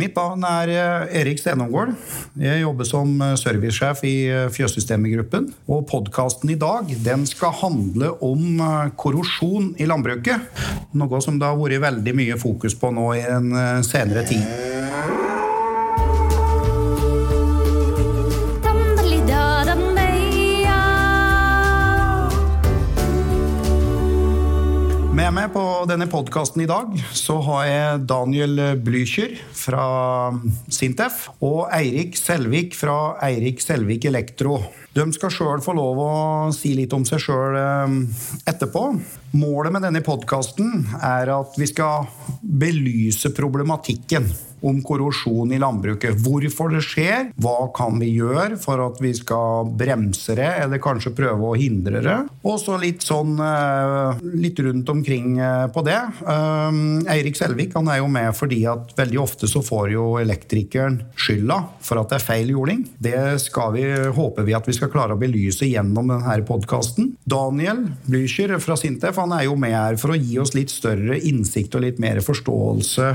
Mitt navn er eh, Erik Stenomgård. Jeg jobber som eh, servicesjef i eh, Fjøssystemet-gruppen. Og podkasten i dag den skal handle om korrosjon i landbruket. Noe som det har vært veldig mye fokus på nå i en senere tid. Med meg på denne podkasten i dag så har jeg Daniel Blücher fra Sintef og Eirik Selvik fra Eirik Selvik Elektro. De skal sjøl få lov å si litt om seg sjøl eh, etterpå. Målet med denne podkasten er at vi skal belyse problematikken om korrosjon i landbruket. Hvorfor det skjer, hva kan vi gjøre for at vi skal bremse det, eller kanskje prøve å hindre det. Og så litt sånn eh, litt rundt omkring eh, på det. Eirik Selvik han er jo med fordi at veldig ofte så får jo elektrikeren skylda for at det er feil jording. Det skal vi, håper vi at vi skal klare å belyse gjennom denne podkasten. Daniel Blücher fra Sintef han er jo med her for å gi oss litt større innsikt og litt mer forståelse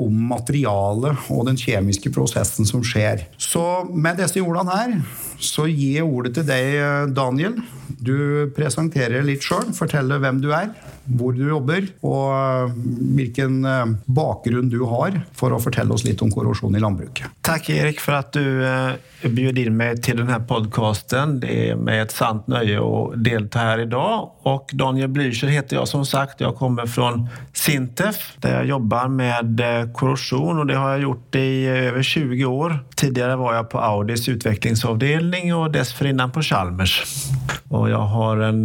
om materialet og den kjemiske prosessen som skjer. Så med disse ordene her så gir jeg ordet til deg, Daniel. Du presenterer litt sjøl, forteller hvem du er, hvor du jobber, og eh, hvilken eh, bakgrunn du har for å fortelle oss litt om korrosjon i landbruket. Takk, Erik, for at du eh, bjöd inn meg til denne podkasten. Det er med et sant nøye å delta her i dag. Og Daniel Blücher heter jeg, som sagt. Jeg kommer fra Sintef, der jeg jobber med korrosjon, og det har jeg gjort i over 20 år. Tidligere var jeg på Audis utviklingsavdeling, og dessförinnan på Chalmers. Og jeg har en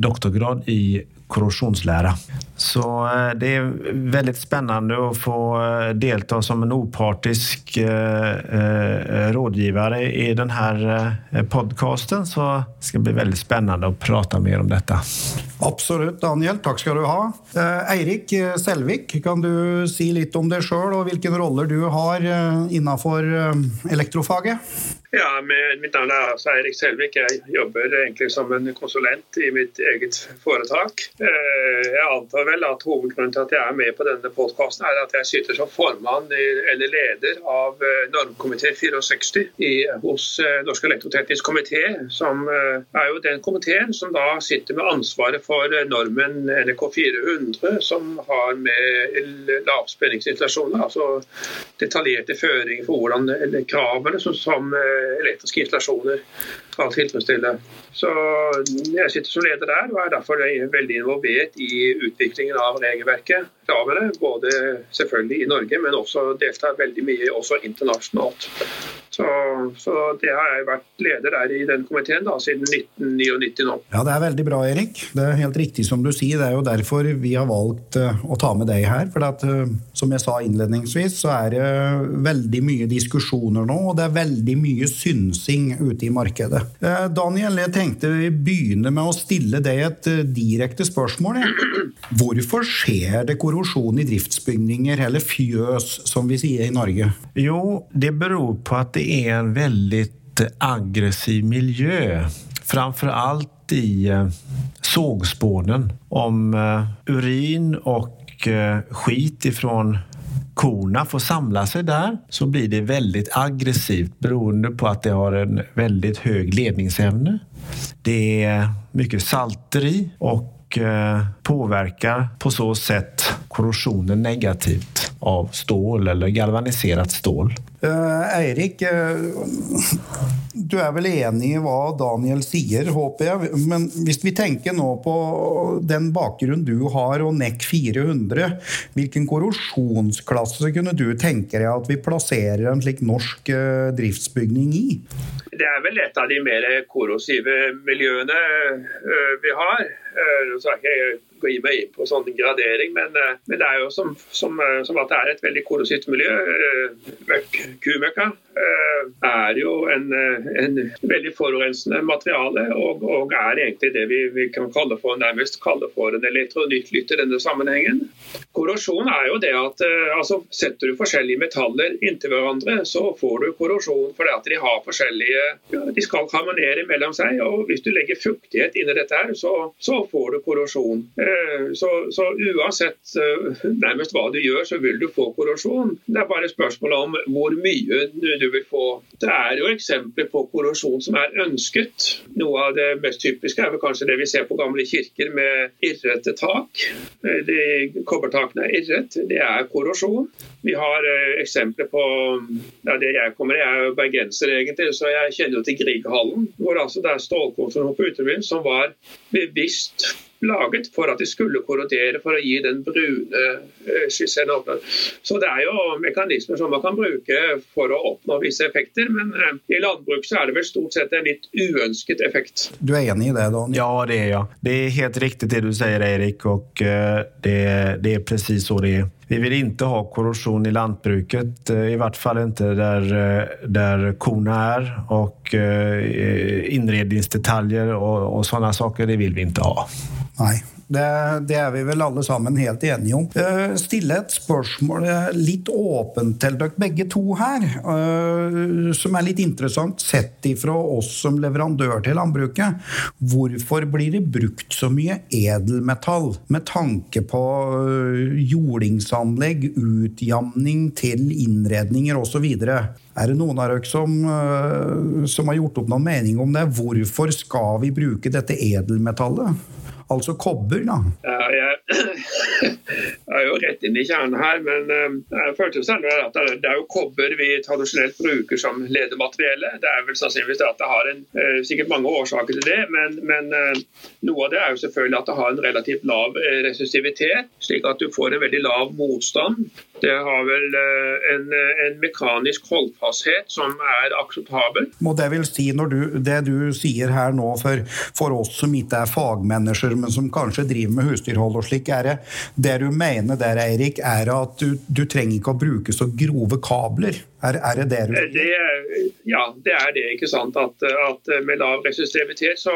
doktorgrad i korrosjonslære. Så eh, det er veldig spennende å få eh, delta som en opartisk eh, rådgiver i denne podkasten. Så det skal bli veldig spennende å prate mer om dette. Absolutt, Daniel. Takk skal du ha. Eirik Selvik, kan du si litt om deg sjøl og hvilken roller du har innenfor elektrofaget? Ja, Mitt navn er altså Eirik Selvik. Jeg jobber egentlig som en konsulent i mitt eget foretak. Eh, jeg antar vel at hovedgrunnen til at jeg er med på denne podkasten, er at jeg sitter som formann eller leder av eh, normkomité 64 i, hos eh, Norsk elektroteknisk komité, som er jo den komiteen som da sitter med ansvaret for normen NRK 400, som har med lavspenningsinstallasjoner, altså detaljerte føringer for hvordan kravene som, som elektriske installasjoner skal tilfredsstille. Så Jeg sitter som leder der og er derfor veldig involvert i utviklingen av regelverket. Kravene, både selvfølgelig i Norge, men også deltar veldig mye også internasjonalt. Så, så, det har jeg vært leder der i den komiteen da, siden 1999 nå. Ja, Det er veldig bra, Erik. Det er helt riktig som du sier. Det er jo derfor vi har valgt uh, å ta med deg her. For at, uh, som jeg sa innledningsvis, så er det veldig mye diskusjoner nå, og det er veldig mye synsing ute i markedet. Uh, Daniel, jeg tenkte vi begynner med å stille deg et direkte spørsmål. Hvorfor skjer det korrosjon i driftsbygninger, eller fjøs, som vi sier i Norge? Jo, det beror på at det er en veldig aggressiv miljø. Framfor alt i eh, sågspånen. Om eh, urin og eh, skit ifrån korna får samle seg der, så blir det veldig aggressivt beroende på at det har en veldig høy ledningsevne. Det er mye salter i og påvirker på så sett korrosjonen negativt av stål eller galvanisert stål. Uh, Eirik, uh, du er vel enig i hva Daniel sier, håper jeg. Men hvis vi tenker nå på den bakgrunnen du har og NEC 400, hvilken korrosjonsklasse kunne du tenke deg at vi plasserer en slik norsk driftsbygning i? Det er vel et av de mer korrosive miljøene vi har. Så jeg ikke gå meg inn på sånn gradering, men, eh, men, det er jo som, som, eh, som, at det er et veldig korrosivt miljø. Eh, Kumøkka er jo en, en veldig forurensende materiale, og, og, er egentlig det vi, vi kan kalle for, nærmest kalle for en elektronyttlytt i denne sammenhengen. Korrosjon er jo det at altså, setter du forskjellige metaller inntil hverandre, så får du korrosjon fordi at de har forskjellige ja, De skal harmonere mellom seg, og hvis du legger fuktighet inn i dette, her, så, så får du korrosjon. Så, så uansett nærmest hva du gjør, så vil du få korrosjon. Det er bare spørsmålet om hvor mye du vil få. Det er jo eksempler på korrosjon som er ønsket. Noe av det mest typiske er vel kanskje det vi ser på gamle kirker med irrete tak. De kobbertakene er irret. Det er korrosjon. Vi har eh, eksempler på ja, det jeg kommer Jeg er jo bergenser egentlig, så jeg kjenner jo til Grieghallen. Hvor altså det er stålkonstruksjon på uterbyen som var bevisst laget for at de skulle korrodere for å gi den brune eh, skisseren. Så det er jo mekanismer som man kan bruke for å oppnå visse effekter, men eh, i landbruk så er det vel stort sett en litt uønsket effekt. Du er enig i det, Don? Ja, det er jeg. Det er helt riktig det du sier, Erik, og eh, det, det er presis så det er. Vi vil ikke ha korrosjon i landbruket, i hvert fall ikke der, der korna er. Og inredningsdetaljer og, og sånne saker, det vil vi ikke ha. Nei. Det, det, er vi vel alle sammen helt enige om. Uh, stille et spørsmål eh, litt åpent til dere begge to her, uh, som er litt interessant sett ifra oss som leverandør til landbruket. Hvorfor blir det brukt så mye edelmetall med tanke på jordingsanlegg, utjamning til innredninger osv.? Er det noen av dere som, som har gjort opp noen mening om det? Hvorfor skal vi bruke dette edelmetallet? Altså kobber, da. Ja, jeg, er jo rett inn i kjernen her, men uh, jeg følte at det er jo kobber vi tradisjonelt bruker som ledemateriale. Det er vel sannsynligvis at det har en, uh, sikkert mange årsaker til det, men, men uh, noe av det er jo selvfølgelig at det har en relativt lav resistivitet, slik at du får en veldig lav motstand. Det har vel en, en mekanisk holdfasthet som er akseptabel. Må det vil si, når du, det du sier her nå for, for oss som ikke er fagmennesker, men som kanskje driver med husdyrhold og slik, er det det du mener der, Eirik, er at du, du trenger ikke å bruke så grove kabler? Er, er det det du det, Ja, det er det. ikke sant? At, at med lav resistivitet så,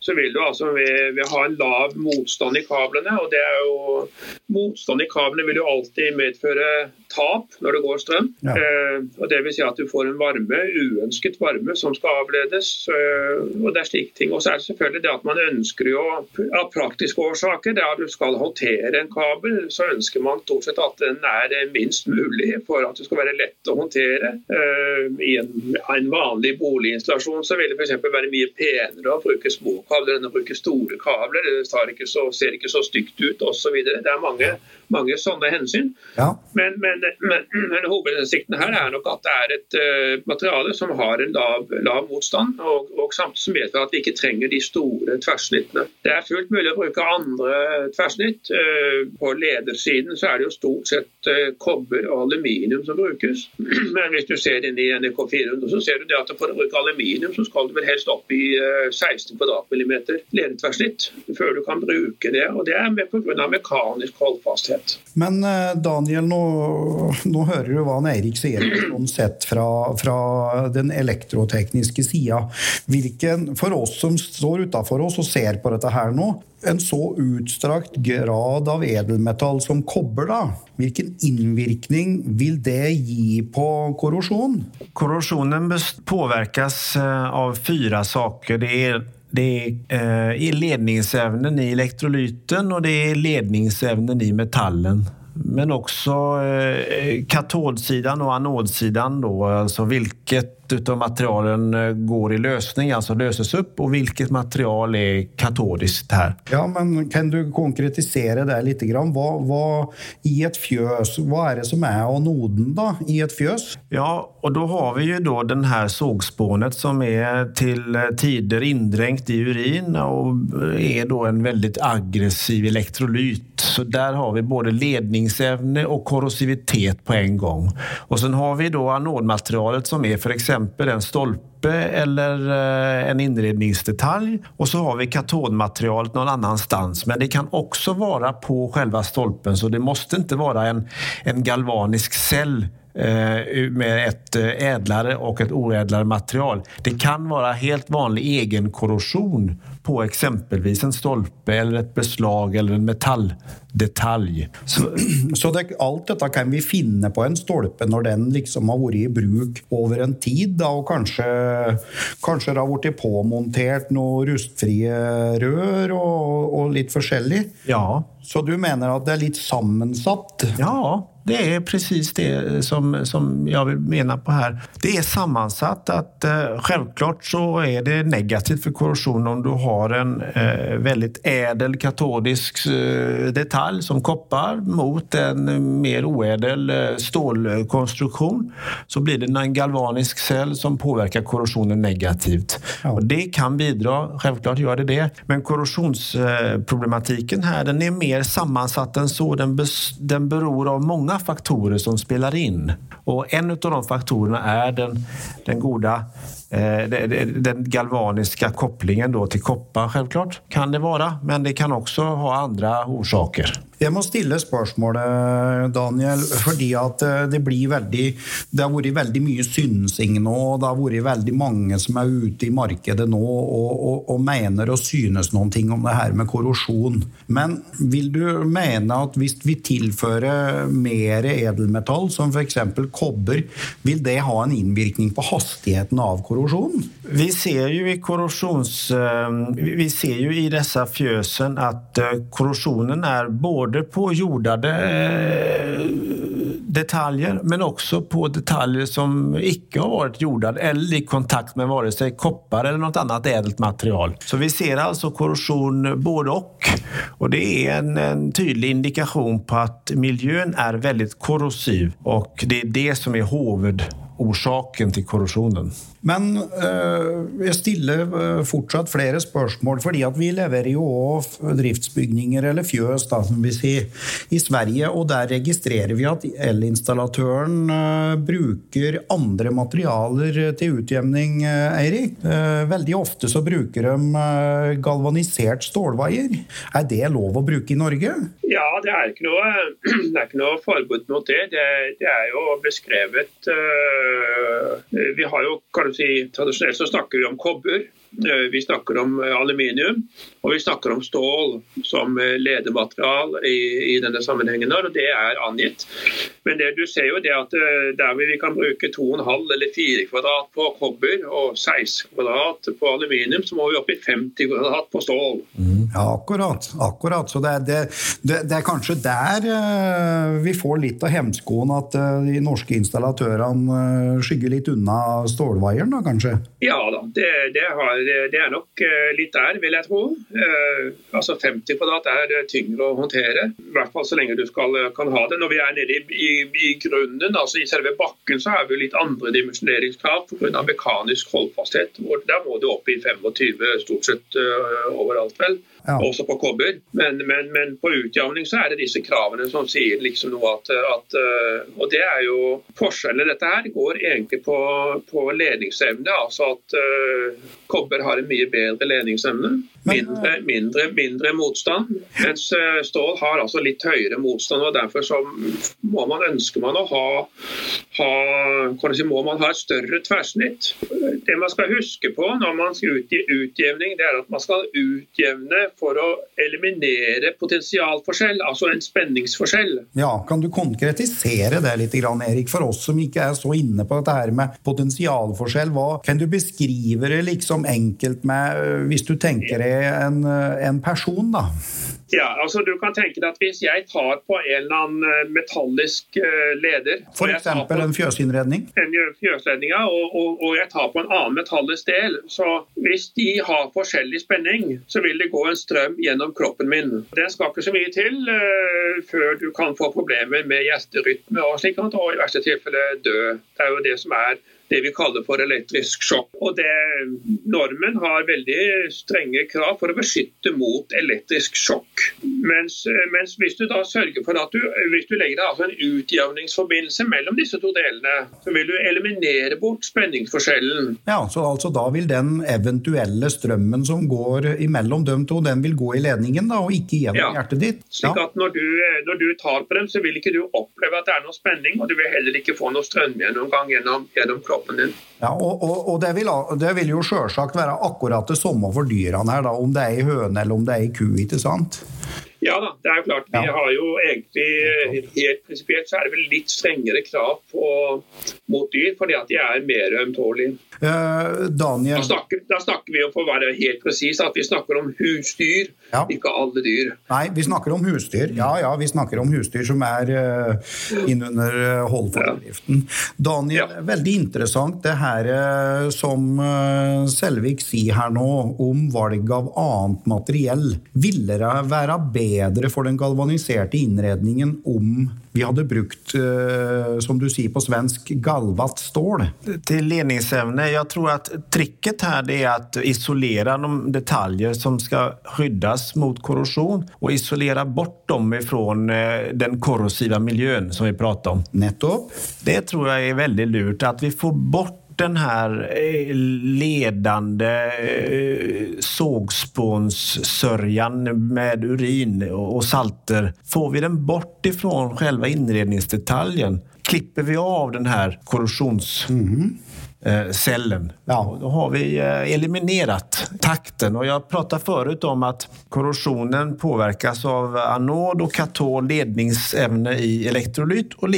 så vil du altså vi, vi ha en lav motstand i kablene. og det er jo Motstand i kablene vil jo alltid medføre tap når det går strøm. Ja. Eh, og det vil si at du får en varme, uønsket varme som skal avledes. Eh, og det er slike ting. Og så er det selvfølgelig det at man ønsker jo av praktiske årsaker, det at du skal håndtere en kabel, så ønsker man stort sett at den er minst mulig for at det skal være lett å håndtere. Eh, I en, en vanlig boliginstallasjon så vil det f.eks. være mye penere å bruke små kabler enn å bruke store kabler. Det ikke så, ser ikke så stygt ut osv. Det er mange, mange sånne hensyn. Ja. Men, men men, men hovedhensikten her er nok at det er et uh, materiale som har en lav, lav motstand, og, og samtidig som medfører at vi ikke trenger de store tverrsnittene. Det er fullt mulig å bruke andre tverrsnitt. Uh, på ledersiden så er det jo stort sett uh, kobber og aluminium som brukes. Men hvis du ser inn i NRK 400, så ser du det at for å bruke aluminium så skal du vel helst opp i 16 kvadratmillimeter ledetverrsnitt før du kan bruke det. Og det er med pga. mekanisk holdfasthet. Men Daniel, nå nå hører du hva Eirik sier sånn sett fra, fra, den elektrotekniske sida. For oss som står utafor oss og ser på dette her nå, en så utstrakt grad av edelmetall som kobber, da, hvilken innvirkning vil det gi på korrosjon? Korrosjonen påvirkes eh, av fire saker. Det er det er eh, ledningsevnen i elektrolyten, og det er ledningsevnen i metallen men også eh, katodsidan og anodsidan. altså alltså vilket av materialen eh, går i løsning, altså løses opp, og hvilket material er katodisk her? Ja, men Kan du konkretisere det litt? Hva, hva, I et fjøs, hva er det som er anoden da, i et fjøs? Ja, og da har vi jo da den her sågspånet som er til tider inndrengt i urin og er da en veldig aggressiv elektrolyt. Så der har vi både ledningsevne og korrosivitet på en gang. Og så har vi da anodmaterialet som er f.eks en stolpe eller eh, en inredningsdetalj. Og så har vi katodmaterialet någon annanstans. Men det kan også være på själva stolpen så det måste ikke være en, en galvanisk cell med ett ädlare och ett oädlare material. Det kan vara helt vanlig egenkorrosion på exempelvis en stolpe eller et beslag eller en metalldetalj. Så, så det, alt dette kan vi finne på en stolpe når den liksom har vært i bruk over en tid, da, og kanskje, kanskje det har blitt påmontert noen rustfrie rør og, og litt forskjellig? Ja. Så du mener at det er litt sammensatt? Ja, det er precis det som, som jeg vil mena på her. Det er sammensatt. at uh, Selvklart så er det negativt for korrosjon om du har en uh, veldig edel katodisk uh, detalj som koppar mot en mer uedel eh, stålkonstruktion så blir det en galvanisk cell som påvirker korrosjonen negativt. Ja. Og det kan bidra, selvklart gjør det det. Men korrosionsproblematiken her den er mer sammansatt än så. Den, den beror av många faktorer som spiller inn. Og en av de faktorene er den, den goda den galvaniska kopplingen då till koppar, självklart kan det vara, men det kan også ha andre orsaker. Jeg må stille spørsmålet, Daniel, fordi at eh, det blir veldig Det har vært veldig mye synsing nå, og det har vært veldig mange som er ute i markedet nå og, og, og mener og synes noen ting om det her med korrosjon. Men vil du mene at hvis vi tilfører mer edelmetall, som f.eks. kobber, vil det ha en innvirkning på hastigheten av korrosjon? Vi ser jo i korrosjons... Eh, vi ser jo i disse fjøsen at eh, korrosjonen er både på jordade eh, detaljer, men også på detaljer som ikke har vært jordet eller i kontakt med seg kopper eller noe annet edelt material. Så vi ser altså korrosjon både og. Og det er en, en tydelig indikasjon på at miljøen er veldig korrosiv, og det er det som er hovedårsaken til korrosjonen. Men øh, jeg stiller øh, fortsatt flere spørsmål, fordi at vi leverer jo òg driftsbygninger, eller fjøs, da, som vi sier, i Sverige. Og der registrerer vi at elinstallatøren øh, bruker andre materialer til utjevning, Eirik. veldig ofte så bruker de galvanisert stålvaier. Er det lov å bruke i Norge? Ja, det er ikke noe, er ikke noe forbud mot det. det. det. er jo beskrevet Vi har jo kanskje si, Tradisjonelt så snakker vi om kobber, eh, vi snakker om eh, aluminium og vi snakker om stål som eh, ledematerial i, i denne sammenhengen. og Det er angitt. Men det du ser jo det at der vi kan bruke 2,5 eller 4 kvadrat på kobber og 16 kvadrat på aluminium, så må vi opp i 50 kvadrat på stål. Mm. Ja, akkurat. akkurat. Så det er, det, det, det er, kanskje der vi får litt av hemskoen, at de norske installatørene skygger litt unna stålvaieren, da, kanskje? Ja da, det, det, har, det, er nok eh, litt der, vil jeg tro. Eh, altså 50 kvadrat er eh, tyngre å håndtere. I hvert fall så lenge du skal, eh, kan ha det. Når vi er nede i, i, i grunnen, altså i selve bakken, så har vi litt andre dimensjoneringskrav pga. mekanisk holdfasthet. Der må du opp i 25 stort sett overalt, vel ja. også på kobber. Men, men, men, på utjevning så er det disse kravene som sier liksom noe at, at eh, Og det er jo forskjellen. Dette her går egentlig på, på ledningsevne. Altså at uh, kobber har en mye bedre ledningsevne. Mindre, mindre, mindre, motstand. Mens stål har altså litt høyere motstand. og Derfor så må man, ønske man å ha, ha si, må man ha et større tverrsnitt. Det man skal huske på når man skal ut i utjevning, det er at man skal utjevne for å eliminere potensialforskjell, altså en spenningsforskjell. Ja, Kan du konkretisere det litt, Erik, for oss som ikke er så inne på dette her med potensialforskjell? Hva, kan du beskrive det liksom enkelt med, hvis du tenker deg en, en person, da? Ja, altså du kan tenke deg at Hvis jeg tar på en eller annen øh, metallisk leder F.eks. en fjøsinnredning? En fjøsledning, ja. Og, og, og, jeg tar på en annen metallisk del. Så hvis de har forskjellig spenning, så vil det gå en strøm gjennom kroppen min. Den skal ikke så mye til uh, før du kan få problemer med hjerterytme og slik, og i verste tilfelle dø. Det er jo det som er det vi kaller for elektrisk sjokk. Og det, normen har veldig strenge krav for å beskytte mot elektrisk sjokk. Mens, mens hvis du da sørger for at du, hvis du legger altså en utjevningsforbindelse mellom disse to delene, så vil du eliminere bort spenningsforskjellen. Ja, så altså da vil den eventuelle strømmen som går imellom dem to, den vil gå i ledningen da, og ikke gjennom ja. hjertet ditt? Slik at når du, når du, tar på dem, så vil ikke du oppleve at det er noe spenning, og du vil heller ikke få noe strømgjennomgang gjennom, gjennom kroppen din. Ja, og, og, og det, vil, det, vil, jo selvsagt være akkurat det samme for dyrene her, da, om det er ei høne eller om det er ei ku. ikke sant? Ja da, det er jo klart. Vi har jo egentlig Helt prinsipielt så er det vel litt strengere krav på, mot dyr, fordi at de er mer ømtålige. Uh, Daniel... Da snakker, da snakker, vi jo for å være helt presis, at vi snakker om husdyr, ja. ikke alle dyr. Nei, vi snakker om husdyr. Ja, ja, vi snakker om husdyr som er uh, innunder uh, holdforskriften. Ja. Daniel, ja. veldig interessant det her uh, som uh, Selvik sier her nå om valg av annet materiell. Ville det være bedre for den galvaniserte innredningen om vi hadde brukt, som du sier på svensk, galvat stål? Til ledningsevne Jeg tror at tricket det er å isolere de detaljer som skal skyddas mot korrosjon, og isolere bort dem ifrån eh, den korrosiva miljøen som vi prater om. Nettopp. Det tror jeg er veldig lurt, At vi får bort den här eh, ledande eh, sågspånssörjan med urin och salter. Får vi den bort ifrån själva inredningsdetaljen klipper vi av den här korrosions... Mm cellen. Ja. Då har vi eh, eliminerat takten. Och jag pratade förut om att korrosionen påverkas av anod och katod, ledningsämne i elektrolyt och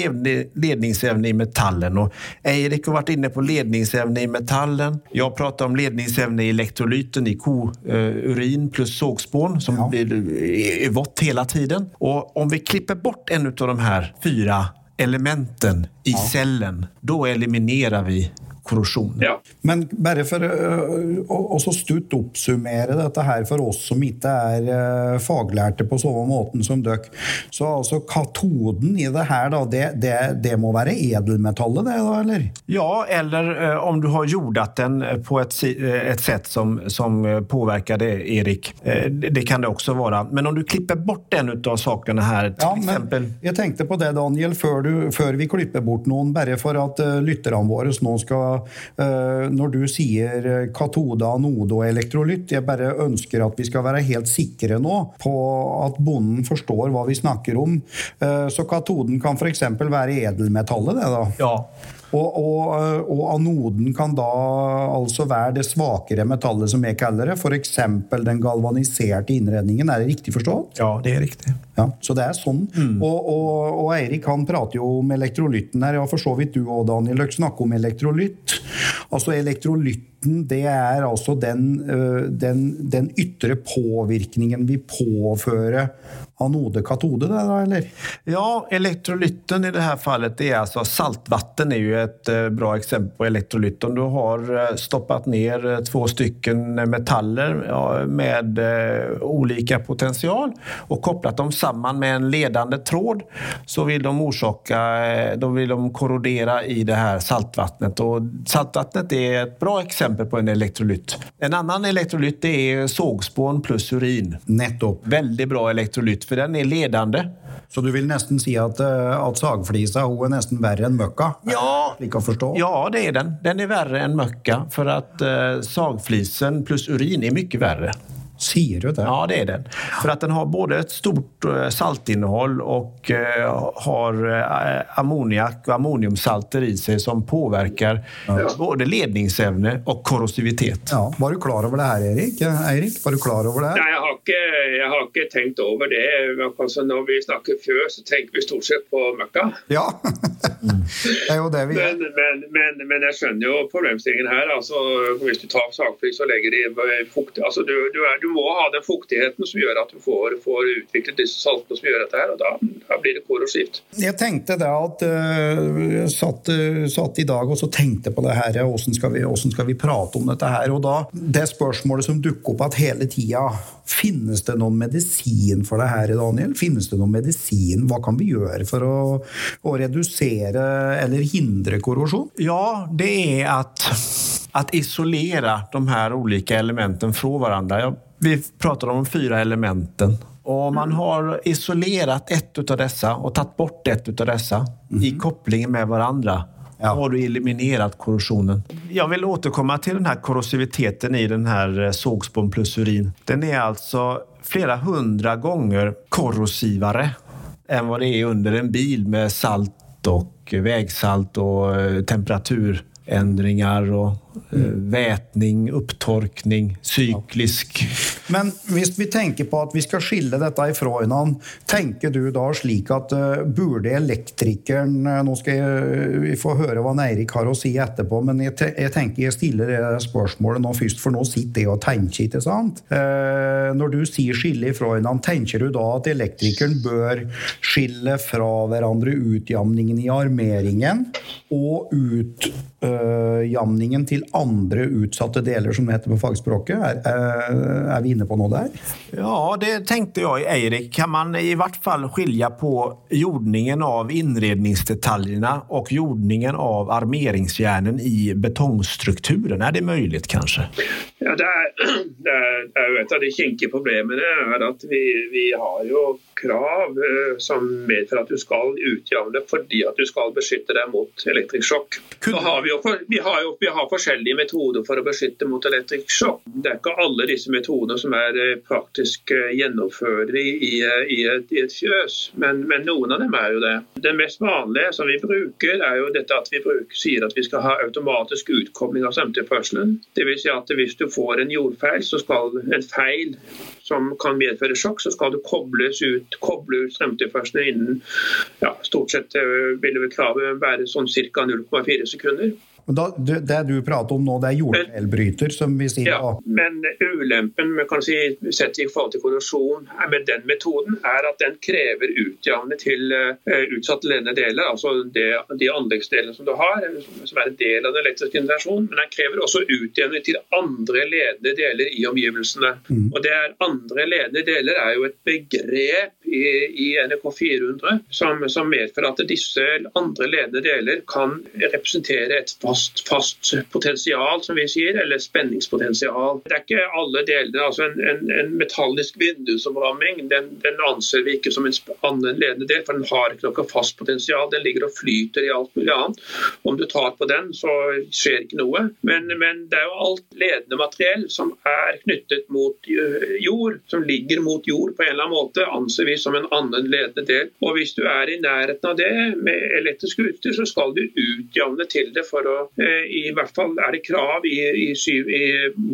ledningsämne i metallen. Och Eirik har varit inne på ledningsämne i metallen. Jag pratar om ledningsämne i elektrolyten i kourin plus sågspån som ja. blir vått hela tiden. Och om vi klipper bort en av de här fyra elementen i ja. cellen, då eliminerar vi korrosjon. Ja. Men bare for å stutt oppsummere dette her for oss som ikke er faglærte på samme måten som dere, så altså katoden i det her, da, det, det, det, må være edelmetallet, det da, eller? Ja, eller om du har jordat den på et, et sett som, som påvirker det, Erik. Det, kan det også være. Men om du klipper bort en av sakene her, til ja, eksempel Jeg tenkte på det, Daniel, før, du, før vi klipper bort noen, bare for at lytterne våre nå skal Eh, når du sier eh, katode, anode og elektrolytt. Jeg bare ønsker at vi skal være helt sikre nå på at bonden forstår hva vi snakker om. Eh, så katoden kan f.eks. være edelmetallet, det da? Ja. Og, og, og, anoden kan da altså være det svakere metallet, som jeg kaller det. F.eks. den galvaniserte innredningen. Er det riktig forstått? Ja, det er riktig. Ja, så det er sånn. Mm. Og, og, Eirik han prater jo om elektrolytten her. Ja, for så vidt du òg, Daniel. Løk, snakker om elektrolytt. Altså elektrolytten det er altså den, den, den ytre påvirkningen vi påfører anode-katode, det eller? Ja, elektrolytten i det här fallet är alltså saltvatten är ju ett eh, bra exempel på elektrolytt. Om du har eh, stoppat ner eh, två stycken metaller med olika potential och kopplat dem samman med en ledande tråd så vill de orsaka, då vill de korrodera i det här saltvattnet. Och saltvattnet är ett bra exempel på en elektrolytt. En annan elektrolytt är sågspån plus urin. Nettopp. Väldigt bra for den er ledende. Så du vil nesten si at, eh, at sagflisa er nesten verre enn møkka? Ja, ja, det er den. Den er verre enn møkka, for at uh, sagflisen pluss urin er mye verre. Sier du det? Ja, det är den. För att den har både ett stort eh, saltinnehåll och eh, har eh, ammoniak och ammoniumsalter i sig som påverkar ja. både ledningsevne og korrosivitet. Ja. Var du klar over det her, Erik? Eirik, var du klar over det? her? Nei, jeg har ikke, jeg har ikke tenkt over det. Altså, når vi snakker før, så tenker vi stort sett på møkka. Ja, det er jo det vi gjør. Men, men, men, men, jeg skjønner jo problemstillingen her. Altså, hvis du tar sakflis og legger det i fukt altså, du, du, er, du må ha den fuktigheten som gjør at du får, får utviklet disse saltene som gjør dette her, og da, da blir det korrosivt. Jeg tenkte da at uh, satt, satt, i dag og så tenkte på det her, hvordan skal, vi, hvordan skal vi prate om dette her? Og da, det spørsmålet som dukker opp at hele tida, finnes det noen medisin for det her, Daniel? Finnes det noen medisin? Hva kan vi gjøre for å, å redusere eller hindre korrosjon? Ja, det er at att isolera de här olika elementen från varandra. Vi pratar om de fyra elementen. Och man har isolerat ett av dessa och tagit bort ett av dessa mm. i kopplingen med varandra. Ja. har du eliminerat korrosionen. Jag vill återkomma till den här korrosiviteten i den här eh, sågspån plus urin. Den är alltså flera hundra gånger korrosivare än vad det är under en bil med salt och vägsalt och eh, temperaturändringar och Eh, opptorkning, upptorkning, syklisk. Men hvis vi tenker på at vi skal skille dette ifra hverandre, tenker du da slik at uh, burde elektrikeren uh, Nå skal jeg, vi få høre hva Eirik har å si etterpå, men jeg, te, jeg, tenker jeg stiller det spørsmålet nå først, for nå sitter jeg og tenker, ikke sant? Uh, når du sier skille ifra hverandre, tenker du da at elektrikeren bør skille fra hverandre utjamningen i armeringen og utjamningen til andre utsatte deler, som det heter på fagspråket. Er, er, vi inne på noe der? Ja, det tenkte jeg, Eirik. Kan man i hvert fall skilje på jordningen av innredningsdetaljene og jordningen av armeringsjernen i betongstrukturen? Er det mulig, kanskje? Ja, det er, det er, jo et av de kinkige problemene er at vi, vi har jo krav eh, som medfører at du skal utjevne fordi at du skal beskytte deg mot elektrisk sjokk. Har vi, vi, har jo, vi, har forskjellige metoder for å beskytte mot elektrisk sjokk. Det er ikke alle disse metodene som er eh, praktisk eh, i, i, et, i, et, fjøs, men, men, noen av dem er jo det. Det mest vanlige som vi bruker, er jo dette at vi bruker, sier at vi skal ha automatisk utkobling av strømtilførselen. Dvs. Si at hvis du får en jordfeil, så skal en feil som kan medføre sjokk, så skal du kobles ut koble ut strømtilførselen innen ja, stort sett vil kravet være sånn ca. 0,4 sekunder. Men da, Det du prater om nå, det er jordfeilbryter, som vi sier? Ja, men ulempen med, kan si, sett i forhold til korrosjon med den metoden, er at den krever utjevne til uh, utsatte ledende deler, altså det, de anleggsdelene som du har, som er en del av den elektriske generasjonen. Men den krever også utjevne til andre ledende deler i omgivelsene. Mm. Og det er Andre ledende deler er jo et begrep i, i NRK 400 som, som medfører at disse andre ledende deler kan representere et fast fast, fast, potensial, som vi sier, eller spenningspotensial. Det er ikke alle deler. altså En, en, en metallisk vindusomramming den, den, anser vi ikke som en annen ledende del, for den har ikke noe fast potensial. Den ligger og flyter i alt mulig annet. Om du tar på den, så skjer ikke noe. Men, men det er jo alt ledende materiell som er knyttet mot jord, som ligger mot jord på en eller annen måte, anser vi som en annen ledende del. Og hvis du er i nærheten av det med elektrisk utstyr, så skal du utjevne til det for å Eh, I hvert fall er det krav i, i, i,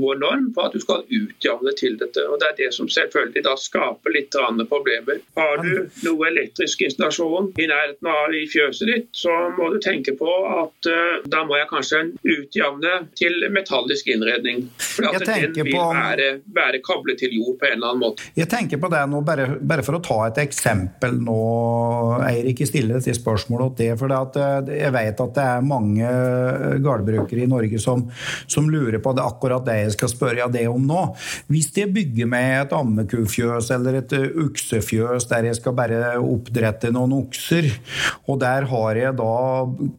vår norm på at du skal utjevne til dette. og Det er det som selvfølgelig da skaper litt problemer. Har du noe elektrisk installasjon i nærheten av i fjøset ditt, så må du tenke på at uh, da må jeg kanskje utjevne til metallisk innredning. For at den vil på... være, være, kablet til jord på en eller annen måte. Jeg tenker på det nå, bare, bare for å ta et eksempel nå, Eirik, stille dette spørsmålet til det. For at, eh, jeg vet at det er mange gårdbrukere i Norge som, som, lurer på det akkurat det jeg skal spørre det om nå. Hvis jeg bygger med et ammekufjøs eller et uksefjøs der jeg skal bare oppdrette noen okser, og der har jeg da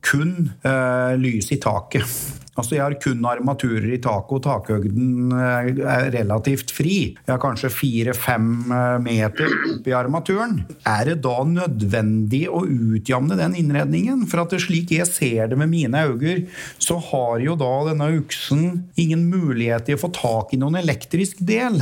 kun uh, lys i taket Altså Jeg har kun armaturer i taket, og takhøgden eh, er relativt fri. Jeg har kanskje fire-fem eh, meter oppi armaturen. Er det da nødvendig å utjamne den innredningen? For at det slik jeg ser det med mine øyne, så har jo da denne uksen ingen mulighet til å få tak i noen elektrisk del.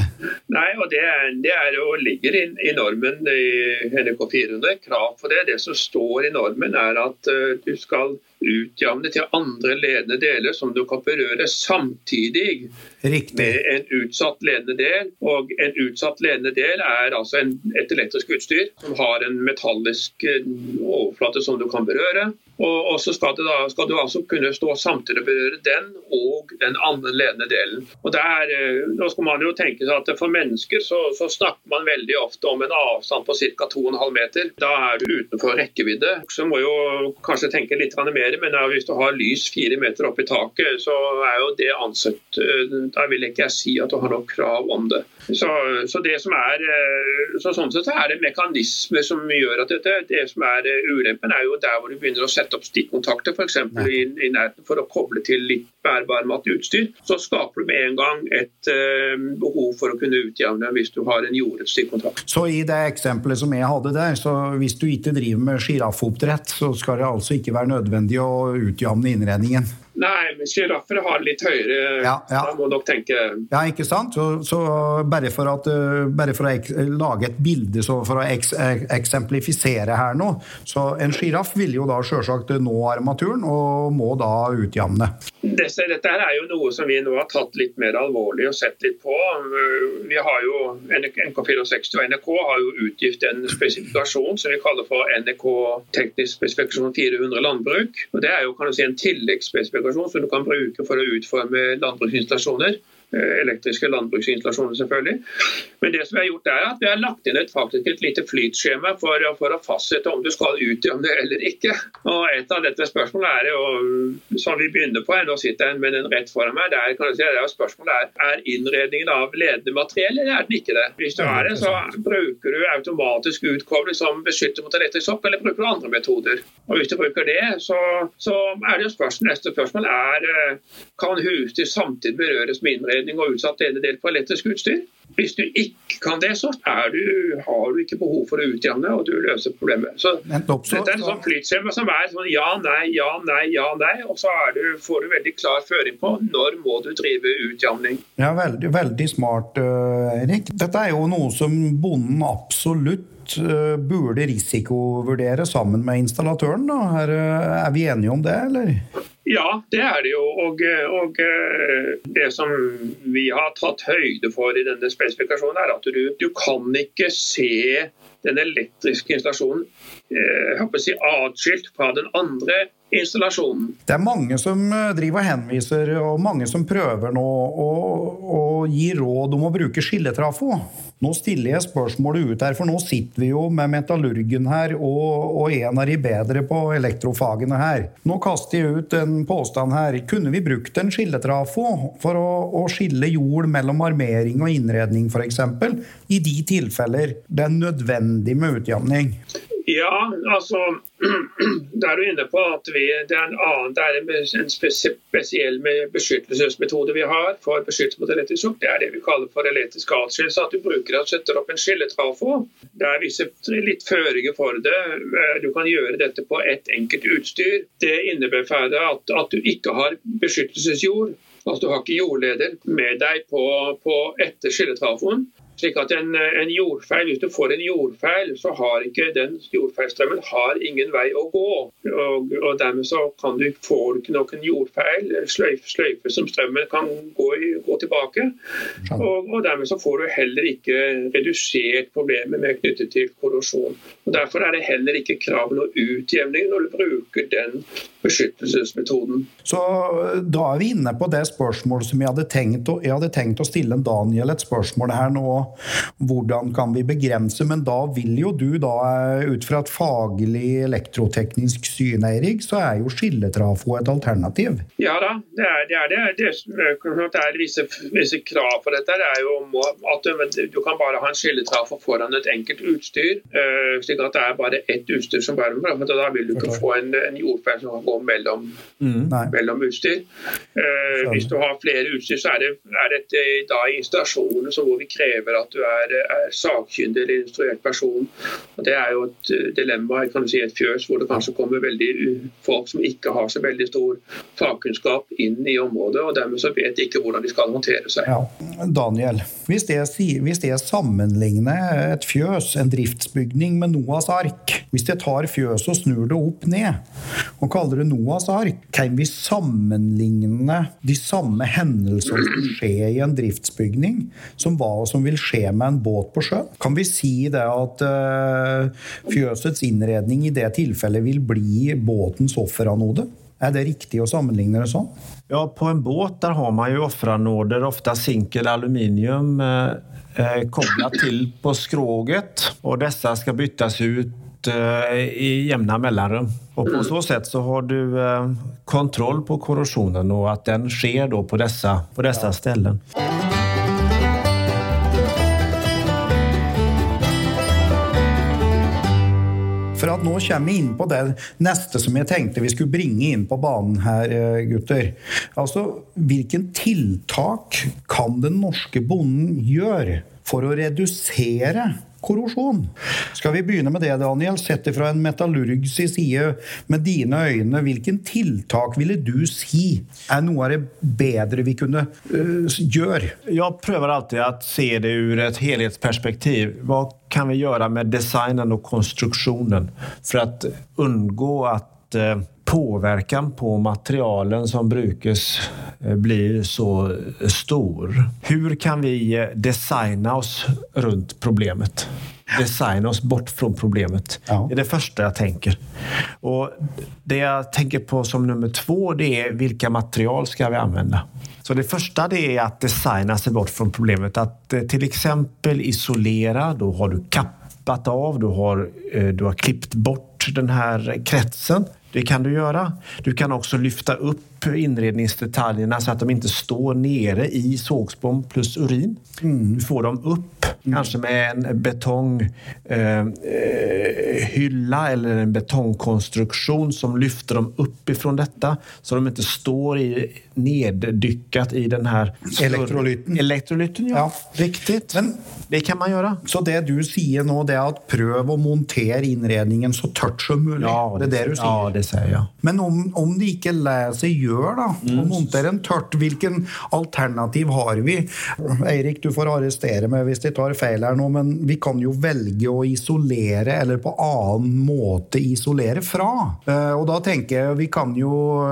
Nei, og det, det er jo, ligger i, i, normen i NRK 400. Krav for det. Det som står i normen, er at uh, du skal utjevne til andre ledende deler som du kan berøre samtidig Riktig. med en utsatt ledende del. Og en utsatt ledende del er altså en, et elektrisk utstyr som har en metallisk eh, overflate som du kan berøre. Og, så skal, da, skal, du altså kunne stå samtidig og berøre den og den andre ledende delen. Og der, eh, nå skal man jo tenke seg at For mennesker så, så snakker man veldig ofte om en avstand på ca. 2,5 meter. Da er du utenfor rekkevidde. Så må jo kanskje tenke litt mer, men hvis du har lys fire meter opp i taket, så er jo det ansett eh, Da vil ikke jeg si at du har noe krav om det. Så, så det som er, eh, så sånn sett er det mekanismer som gjør at dette, det som er ulempen, er jo der hvor du begynner å sette opp stikkontakter, f.eks. I, i nærheten for å koble til litt bærbar utstyr, så skaper du med en gang et eh, behov for å kunne utjevne hvis du har en jordet stikkontakt. Så i det eksempelet som jeg hadde der, så hvis du ikke driver med sjiraffoppdrett, så skal det altså ikke være nødvendig å utjevne innredningen? Nei, men sjiraffer har litt høyere ja, ja. Da må nok tenke Ja, ikke sant? Så, så bare, for at, eh, bare, for å lage et bilde for å eks, eksemplifisere her nå Så en sjiraff vil jo da selvsagt nå armaturen og må da utjevne. Dette, dette er jo noe som vi nå har tatt litt mer alvorlig og sett litt på. Vi har jo NK64 og NRK har jo utgitt en spesifikasjon som vi kaller for NRK teknisk spesifikasjon 400 landbruk. og Det er jo kan du si, en tilleggsspesifikasjon som du kan bruke for å utforme landbruksinstallasjoner. Eh, elektriske landbruksinstallasjoner, selvfølgelig. Men det som vi har gjort er at vi har lagt inn et, faktisk et lite flytskjema for, for, å fastsette om du skal utgjøre det eller ikke. Og Et av dette spørsmålet er jo, som vi begynner på, nå sitter jeg med den rett foran meg, der kan du si, det er spørsmålet er, er innredningen av ledende materiell eller er den ikke det? Hvis du er det, så bruker du automatisk utkobling som beskytter mot elektrisk sokk, eller bruker du andre metoder. Og Hvis du bruker det, så, så er det jo spørsmål, neste spørsmål er eh, kan husdyr samtidig berøres med innredning innredning og utsatt del på elektrisk utstyr. Hvis du ikke kan det, så du, har du ikke behov for å utjevne, og du løser problemet. Så Dette er en sånn flytskjema som er sånn ja, nei, ja, nei, ja, nei. Og så du, får du veldig klar føring på når må du drive utjevning. Ja, veldig, veldig smart, uh, Erik. Dette er jo noe som bonden absolutt uh, burde risikovurdere sammen med installatøren. Da. Er, uh, er vi enige om det, eller? Ja, det er det jo. Og, og, eh, det som vi har tatt høyde for i denne spesifikasjonen, er at du, du kan ikke se den elektriske installasjonen eh, si, atskilt fra den andre installasjonen. Det er mange som eh, driver og henviser, og mange som prøver nå å, å gi råd om å bruke skilletrafo. Nå stiller jeg spørsmålet ut her, for nå sitter vi jo med metallurgen her og, og en av de bedre på elektrofagene her. Nå kaster jeg ut en påstand her. Kunne vi brukt en skilletrafo for å, å skille jord mellom armering og innredning f.eks., i de tilfeller det er nødvendig med utjamning? Ja, altså Da er du inne på at vi, det er en annen, det er en spesiell beskyttelsesmetode vi har for beskyttelse mot elektrisk sjokk. Det er det vi kaller for elektrisk atskillelse. At du bruker og setter opp en skilletrafo. Det er visse litt føringer for det. Du kan gjøre dette på ett enkelt utstyr. Det innebærer at, at du ikke har beskyttelsesjord. Altså Du har ikke jordleder med deg på, på etter skilletrafoen. Slik at en, en, jordfeil, Hvis du får en jordfeil, så har ikke den jordfeilstrømmen har ingen vei å gå. Og, og Dermed så kan du, får du ikke noen jordfeil, sløyfe, sløyfe som strømmen kan gå, gå tilbake. Og, og, Dermed så får du heller ikke redusert problemet med knyttet til korrosjon. Og Derfor er det heller ikke krav noe utjevning når du bruker den beskyttelsesmetoden. Så Da er vi inne på det spørsmålet som jeg hadde tenkt å, jeg hadde tenkt å stille Daniel et spørsmål her nå hvordan kan vi begrense? Men da vil jo du, da, ut fra et faglig elektroteknisk syn, Eirik, så er jo skilletrafo et alternativ? Ja da, det er det. Er det. Det, det er visse, visse, krav for dette. Det er jo at du, du kan bare ha en skilletrafo foran et enkelt utstyr. Slik at det er bare ett utstyr som bærer for Da vil du ikke få en, en jordferd som kan gå mellom, mm, mellom utstyr. Hvis du har flere utstyr, så er det, er det da installasjoner hvor vi krever at du er, er sakkyndig eller instruert person. Og Det er jo et eh, dilemma kan si, et fjøs hvor det kanskje kommer veldig folk som ikke har så veldig stor fagkunnskap inn i området, og dermed så vet de ikke hvordan de skal håndtere seg. Ja. Daniel, hvis det, hvis det sammenligner et fjøs, en driftsbygning, med Noas ark Hvis jeg tar fjøset og snur det opp ned og kaller det Noas ark, kan vi sammenligne de samme hendelsene som skjer i en driftsbygning, som, hva som vil skje skje med en båt på sjøen? Kan vi si det at uh, fjøsets innredning i det tilfellet vil bli båtens offeranode? Er det riktig å sammenligne det sånn? Ja, på en båt der har man jo offeranoder, ofte sink eller aluminium, eh, eh koblet til på skroget. Og disse skal byttes ut eh, i jevne mellomrom. Og på så sett så har du eh, kontroll på korrosjonen, og at den skjer på disse, på disse stedene. For at nå kommer vi inn på det neste som jeg tenkte vi skulle bringe inn på banen her, eh, gutter. Altså, hvilken tiltak kan den norske bonden gjøre for å redusere korrosjon. Skal vi begynne med det, Daniel? Sett det fra en metallurgs side, med dine øyne, hvilken tiltak ville du si er noe av det bedre vi kunne uh, gjøre? Jeg prøver alltid å se det ur et helhetsperspektiv. Hva kan vi gjøre med designen og konstruksjonen for å unngå at uh, påverkan på materialen som brukes uh, blir så stor. Hur kan vi designa oss rundt problemet? Designa oss bort från problemet. Ja. Det er det første jeg tenker. Och det jeg tenker på som nummer två det er hvilke material skal vi anvende. Så det første det er att designa seg bort från problemet. At exempel isolere. Da har du kappet av, du har, eh, du har klippt bort denne kretsen. Det kan du gjøre. Du kan også løfte opp innredningsdetaljene så at de ikke står nere i sågspån pluss urin. Mm. Du får dem opp, mm. kanskje med en betonghylla eh, eller en betongkonstruksjon som lyfter dem opp detta så de ikke står i, neddykket i den här Elektrolyten. Elektrolyten, ja. ja. Riktig. Men, det kan man gjøre. Så det du sier nå, det er at prøv å montere innredningen så tørt som mulig? Ja, det, det det du sier? Ja, det sier jeg. Men om, om de ikke gjøre gjør da, mm. å montere en tørt. Hvilken alternativ har vi? Eirik, du får arrestere meg hvis de tar feil her nå, men vi kan jo velge å isolere, eller på annen måte isolere fra. Eh, og da tenker jeg vi kan jo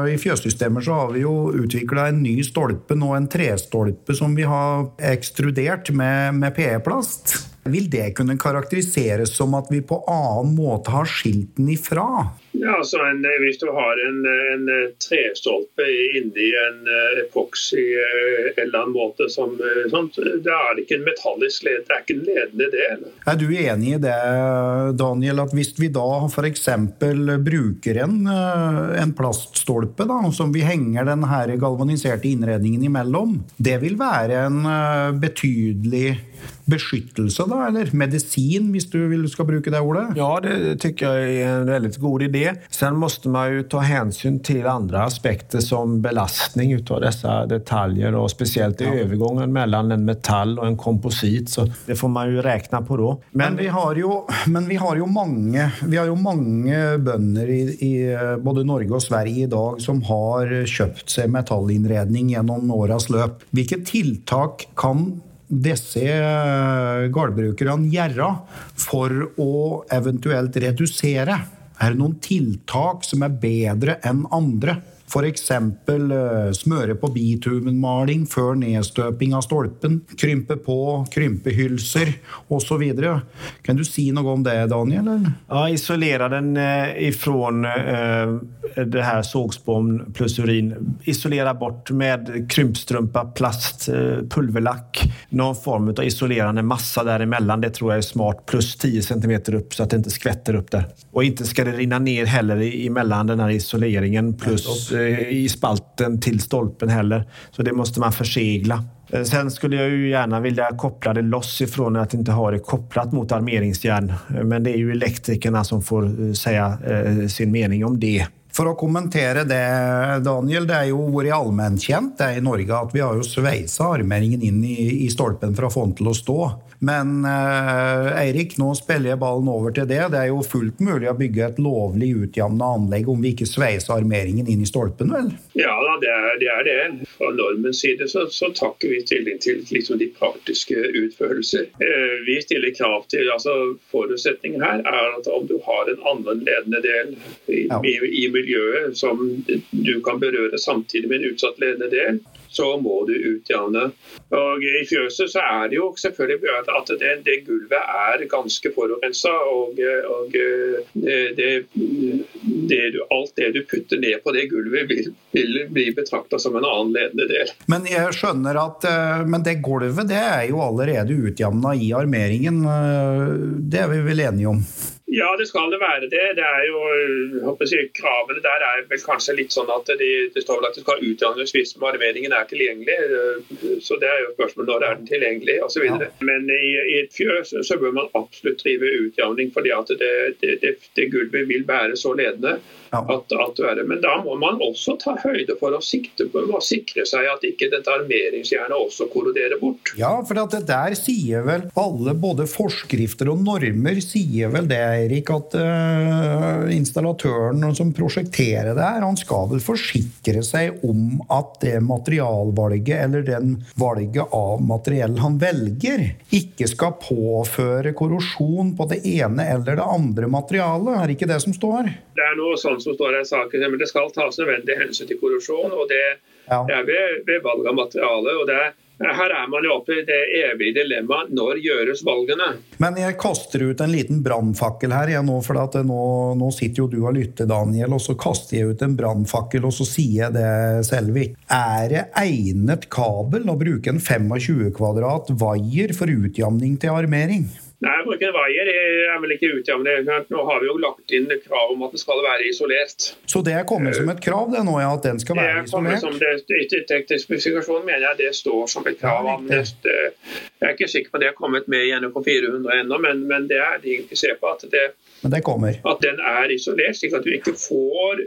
I fjøssystemer så har vi jo utvikla en ny stolpe nå, en trestolpe som vi har ekstrudert med, med PE-plast. Vil det kunne karakteriseres som at vi på annen måte har skilt den ifra? Ja, altså en, Hvis du har en, en trestolpe inni en eh, epoksy eh, eller annen måte, som, eh, sånt, da er det ikke en metallisk led, det er ikke en ledende del. Er du enig i det, Daniel, at hvis vi da f.eks. bruker en, en plaststolpe da, som vi henger den galvaniserte innredningen imellom, det vil være en betydelig beskyttelse, da, eller medisin, hvis du skal bruke det ordet? Ja, det tycker jeg er en veldig god idé. Sen måste man jo ta hensyn til andre aspekter som belastning av disse detaljer, og spesielt i ja. övergången mellom en metall og en komposit. Så det får man jo regne på da. Men, men, vi har jo, men vi har jo mange, vi har jo mange bønder i, i, både Norge og Sverige i dag som har kjøpt seg metallinnredning gjennom åras løp. Hvilke tiltak kan disse eh, gårdbrukerne gjøre for å eventuelt redusere? Er det noen tiltak som er bedre enn andre? F.eks. Eh, smøre på bitumenmaling før nedstøping av stolpen, krympe på, krympe hylser osv. Kan du si noe om det, Daniel? Eller? Ja, isolere den ifra ifrån eh, det her sågspån pluss urin. Isolere bort med krympstrumpa, plast, eh, pulverlakk. Noen form av isolerende masse derimellom. Det tror jeg er smart. Pluss 10 cm opp, så at det ikke skvetter opp der. Og ikke skal det rinne ned heller imellom denne isoleringen. pluss Eh, i spalten til stolpen heller. Så det måste man försegla. Eh, sen skulle jeg jo gjerne vilja koppla det loss ifrån att inte ha det kopplat mot armeringsjärn. Eh, men det er jo elektrikerna som får säga sin mening om det. For å kommentere det, Daniel. Det er jo vært allmennkjent i Norge at vi har jo sveisa armeringen inn i, i stolpen for å få den til å stå. Men eh, Eirik, nå spiller jeg ballen over til det. Det er jo fullt mulig å bygge et lovlig utjevna anlegg om vi ikke sveiser armeringen inn i stolpen, vel? Ja da, det er det. Er det. Fra normens side så, så takker vi stilling til liksom, de praktiske utførelser. Eh, vi stiller krav til altså Forutsetningen her er at om du har en annen ledende del i, ja. i, i miljøet som du kan berøre samtidig med en utsatt ledende del, så må du utjevne. Og I fjøset så er det jo selvfølgelig at det, det gulvet er ganske forurensa. Og, og det, det, det, alt det du putter ned på det gulvet, vil, vil bli betrakta som en annen ledende del. Men jeg skjønner at men det gulvet det er jo allerede utjevna i armeringen. Det er vi vel enige om? Ja, det skal det være det. det er jo, jeg, Kravene der er vel kanskje litt sånn at de, det står vel at det skal utdannes hvis armeringen er tilgjengelig. Så det er jo spørsmålet når er den tilgjengelig osv. Ja. Men i, i, et fjøs så bør man absolutt drive utjevning, fordi at det, det, det, det gulvet vil være så ledende. Ja. At, at Men da må man også ta høyde for å sikte på å sikre seg at ikke dette armeringsjernet også korroderer bort. Ja, for det der sier vel alle, både forskrifter og normer, sier vel det Eirik, at uh, installatøren som prosjekterer det her, han skal vel forsikre seg om at det materialvalget eller den valget av materiell han velger, ikke skal påføre korrosjon på det ene eller det andre materialet. Er det ikke det som står? Det er noe sånn som står i saken, men det skal tas nødvendig hensyn til korrosjon. og Det, ja. det er ved, ved valg av materiale. og det er her er man jo oppe i det evige dilemmaet når gjøres valgene? Men jeg kaster ut en liten brannfakkel her, jeg nå, for nå, nå, sitter jo du og lytter, Daniel. Og så kaster jeg ut en brannfakkel, og så sier jeg det, Selvik. Er det egnet kabel å bruke en 25 kvadrat vaier for utjamning til armering? Nei, bruken vaier er vel ikke utjevnet. Nå har vi jo lagt inn krav om at den skal være isolert. Så det er kommet som et krav det nå, ja, at den skal være isolert? Som det, I teknisk mener jeg det står som et krav. Ja, jeg er ikke sikker på at det har kommet med i NRK 400 ennå, men, men, det er de ikke ser på at, det, det at den er isolert, slik at du ikke får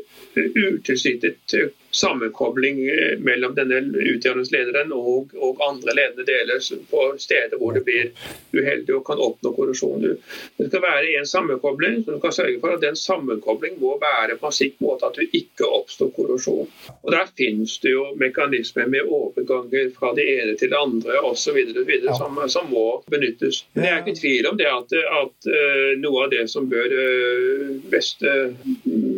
utilsiktet sammenkobling eh, mellom denne utdanningslederen og, og, andre ledende deler på steder hvor det blir uheldig og kan oppnå korrosjon. Det skal være en sammenkobling, så du skal sørge for at den sammenkobling må være på en slik måte at det ikke oppstår korrosjon. Og Der finnes det jo mekanismer med overganger fra det ene til det andre osv. Som, som må benyttes. Men jeg er ikke i tvil om det at, at uh, noe av det som bør uh, beste,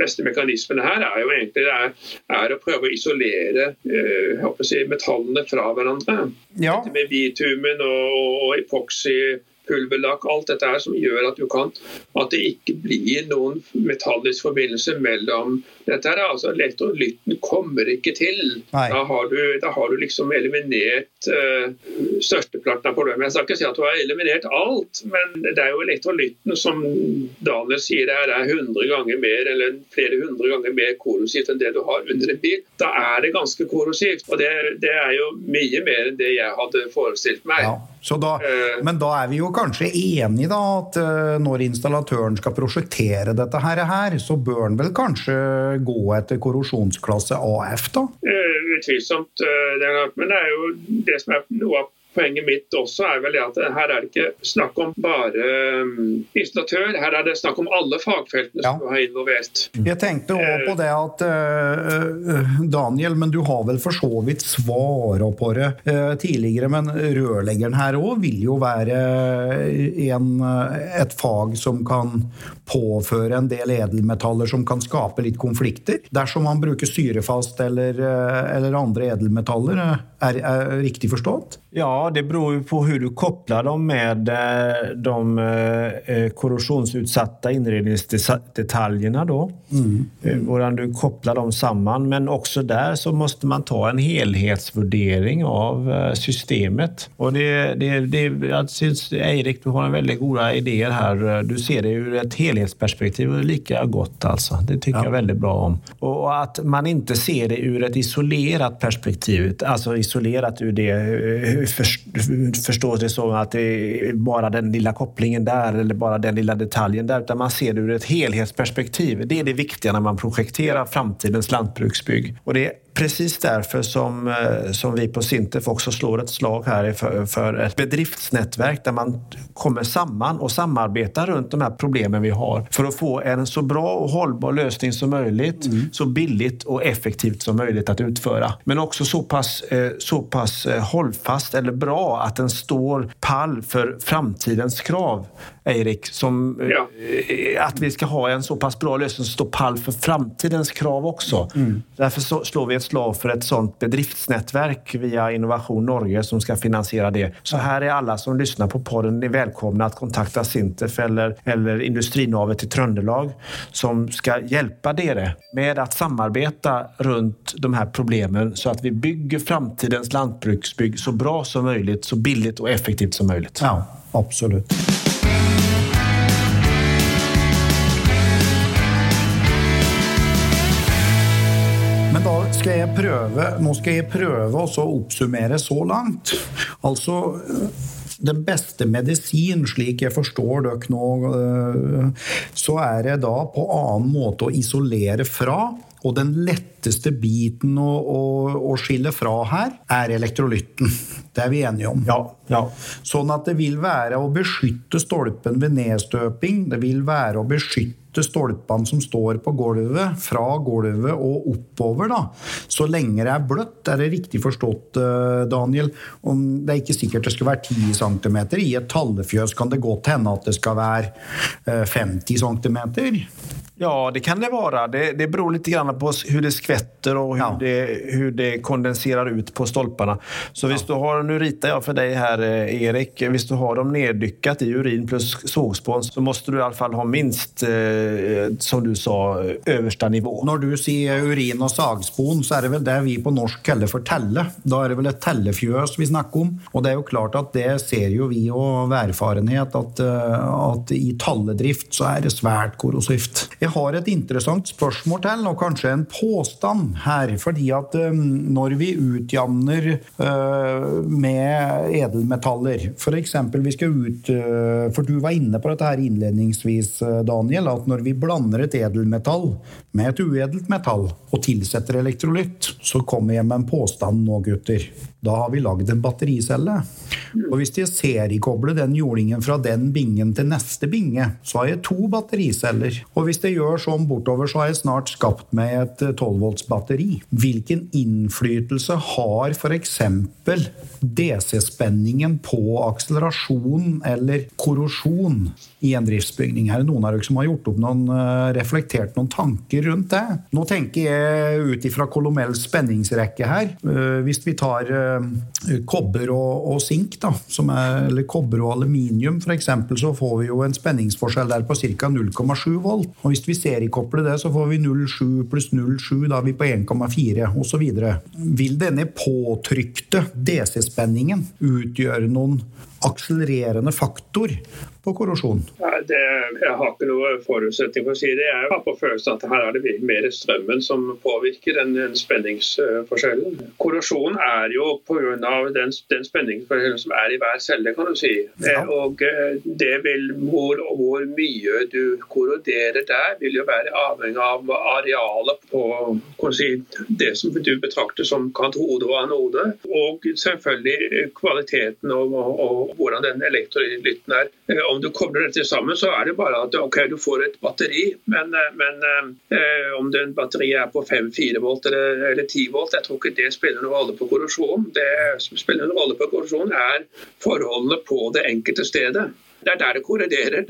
beste mekanismene her, er jo egentlig er, er å prøve å isolere eh, si, metallene fra hverandre. Ja. Dette med bitumen og, epoxy pulverlakk, alt dette her som gjør at, kan, at, det ikke blir noen metallisk forbindelse mellom Dette er altså Elektrolytten kommer ikke til. Da har, du, da har, du, liksom eliminert uh, størsteparten av problemet. Jeg skal ikke si at du har eliminert alt, men det er jo elektrolytten som Daniel sier her er 100 ganger mer eller flere hundre ganger mer korrosivt enn det du har under en bil. Da er det ganske korrosivt. Og det, det er jo mye mer enn det jeg hadde forestilt meg. Ja. Da, uh, men da er vi jo kanskje enige da, at eh, når installatøren skal prosjektere dette her, så bør han vel kanskje gå etter korrosjonsklasse AF, da? Uh, utvilsomt. Uh, men det er jo det som er noe av Poenget mitt også er vel at her er det ikke snakk om bare um, installatør, her er det snakk om alle fagfeltene ja. som du har involvert. Jeg tenkte også på det at uh, Daniel, men du har vel for så vidt svara på det uh, tidligere, men rørleggeren her òg vil jo være en, et fag som kan påføre en del edelmetaller som kan skape litt konflikter. Dersom man bruker syrefast eller, eller andre edelmetaller, er, er riktig forstått? Ja, det beror på hur du kopplar dem med eh, de eh, eh, korrosionsutsatta inredningsdetaljerna då. Mm. Hvordan du kopplar dem samman. Men også der så måste man ta en helhetsvurdering av systemet. Och det, det, det, jag syns, Eirik, du har en väldigt goda idéer här. Du ser det ur ett helhetsperspektiv och det är lika gott alltså. Det tycker ja. jag väldigt bra om. Och att man inte ser det ur ett isolerat perspektiv. Alltså isolerat ur det förstås det som att det bara den lilla kopplingen där eller bara den lilla detaljen där, utan man ser det ur ett helhetsperspektiv. Det är det viktiga när man projekterar framtidens lantbruksbygg. Och det precis därför som, eh, som vi på Sintef också slår ett slag här för, för ett bedriftsnätverk där man kommer samman och samarbetar runt de här problemen vi har för att få en så bra och hållbar lösning som möjligt, mm. så billigt och effektivt som möjligt att utföra. Men också så pass, eh, så pass eh, hållfast eller bra att den står pall för framtidens krav. Eirik, som ja. Eh, att vi ska ha en så pass bra lösning som står pall för framtidens krav också. Mm. Därför så slår vi ett slag för ett sånt bedriftsnätverk via Innovation Norge som ska finansiera det. Så här är alla som lyssnar på podden är välkomna att kontakta Sintef eller, eller Industrinavet i Tröndelag som ska hjälpa dere med att samarbeta runt de här problemen så att vi bygger framtidens lantbruksbygg så bra som möjligt, så billigt och effektivt som möjligt. Ja, absolut. Skal jeg prøve, nå skal jeg prøve å oppsummere så langt. Altså den beste medisin, slik jeg forstår dere nå, øh, så er det da på annen måte å isolere fra. Og den letteste biten å, å, å skille fra her, er elektrolytten. Det er vi enige om. Ja, ja. Sånn at det vil være å beskytte stolpen ved nedstøping. Det vil være å beskytte stolpene som står på gulvet, fra gulvet og oppover. da. Så lenge det er bløtt, er det riktig forstått, eh, Daniel? Om det er ikke sikkert det skal være 10 cm. I et tallefjøs kan det godt hende at det skal være 50 eh, cm. Ja, det kan det vara. Det, det beror lite grann på hur det skvätter och hur, ja. det, hur det kondenserar ut på stolparna. Så ja. du har, nu ritar jag för dig här eh, Erik, om du har dem neddyckat i urin plus sågspån så måste du i alla fall ha minst, eh, som du sa, översta nivå. När du säger urin och sagspon så är det väl det vi på norsk kallar för telle. Då är det väl ett tellefjös vi snackar om. Och det är ju klart att det ser ju vi og erfarenhet att, eh, att i talledrift så är det svært korrosivt. Jeg har et interessant spørsmål til, og kanskje en påstand her. Fordi at um, når vi utjamner uh, med edelmetaller F.eks. vi skal ut uh, For du var inne på dette her innledningsvis, uh, Daniel. At når vi blander et edelmetall med et uedelt metall og tilsetter elektrolytt, så kommer jeg med en påstand nå, gutter. Da har vi lagd en battericelle. Og hvis jeg seriekobler den jordingen fra den bingen til neste binge, så har jeg to battericeller. Og hvis jeg gjør sånn bortover, så har jeg snart skapt meg et 12 volts batteri. Hvilken innflytelse har f.eks. DC-spenningen på akselerasjon eller korrosjon i en driftsbygning? Er det noen av dere som har gjort opp noen, eh, reflektert noen tanker rundt det? Nå tenker jeg ut ifra Colomells spenningsrekke her. Eh, hvis vi tar eh, kobber og, og sink, da, er, eller kobber og aluminium f.eks., så får vi jo en spenningsforskjell der på ca. 0,7 volt. Og hvis vi seriekobler det, så får vi 0,7 pluss 0,7, da er vi på 1,4 osv. Vil denne påtrykte DC-spenningen utgjøre noen akselererende faktor på korrosjon? Nei, det, jeg har ikke noe forutsetning for å si det. Jeg har på følelsen at her er det mer strømmen som påvirker enn spenningsforskjellen. Korrosjon er jo pga. Den, den spenningsforskjellen som er i hver celle, kan du si. Ja. Og eh, det vil, hvor, hvor, mye du korroderer der, vil jo være avhengig av arealet på si, det som du betrakter som katode og anode. Og selvfølgelig kvaliteten og, og, og hvordan den elektrolytten er. Eh, om du kobler dette sammen, så er det bare at okay, du får et batteri. Men, eh, men eh, om den batteriet er på 5-4 volt eller, eller 10 volt, jeg tror ikke det spiller noen rolle på korrosjon. Det som spiller noen rolle på korrosjon, er forholdene på det enkelte stedet. Det er der det korriderer.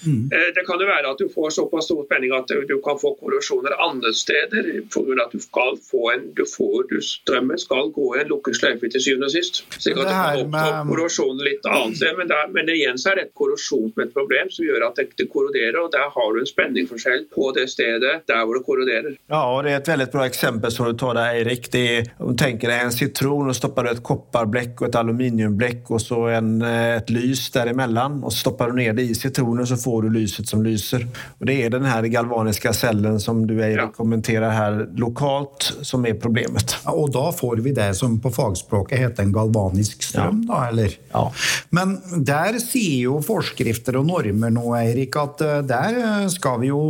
Mm. Eh, det kan jo være at du får såpass stor spenning at du kan få korrosjoner andre steder. For at du skal få en, du får, du, Strømmen skal gå i en lukket sløyfe til syvende og sist. Så det kan oppstå korrosjonen litt annet sted. Men, der, men igjen så er det et korrosjon som et problem som gjør at det korroderer. og Der har du en spenningforskjell på det stedet der hvor det korroderer. Ja, og det er et veldig bra eksempel som du tar der, Eirik. Det er, tenker deg en sitron og stopper du et kopparblekk og et aluminiumblekk og så en, eh, et lys derimellom oljan och stoppar du ner det i citronen så får du lyset som lyser. Och det är den här galvaniska cellen som du Erik ja. kommenterar här lokalt som är problemet. Ja, och då får vi det som på fagspråket heter en galvanisk strøm, ja. da, eller? Ja. Men der sier jo forskrifter og normer nå, Erik, at eh, der skal vi jo,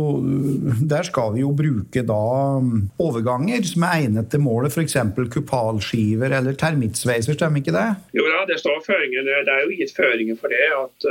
der skal vi jo bruke da mm, overganger som er egnet til målet, f.eks. kupalskiver eller termittsveiser, stemmer ikke det? Jo da, det står føringene. Det er jo gitt føringer for det. at Eh,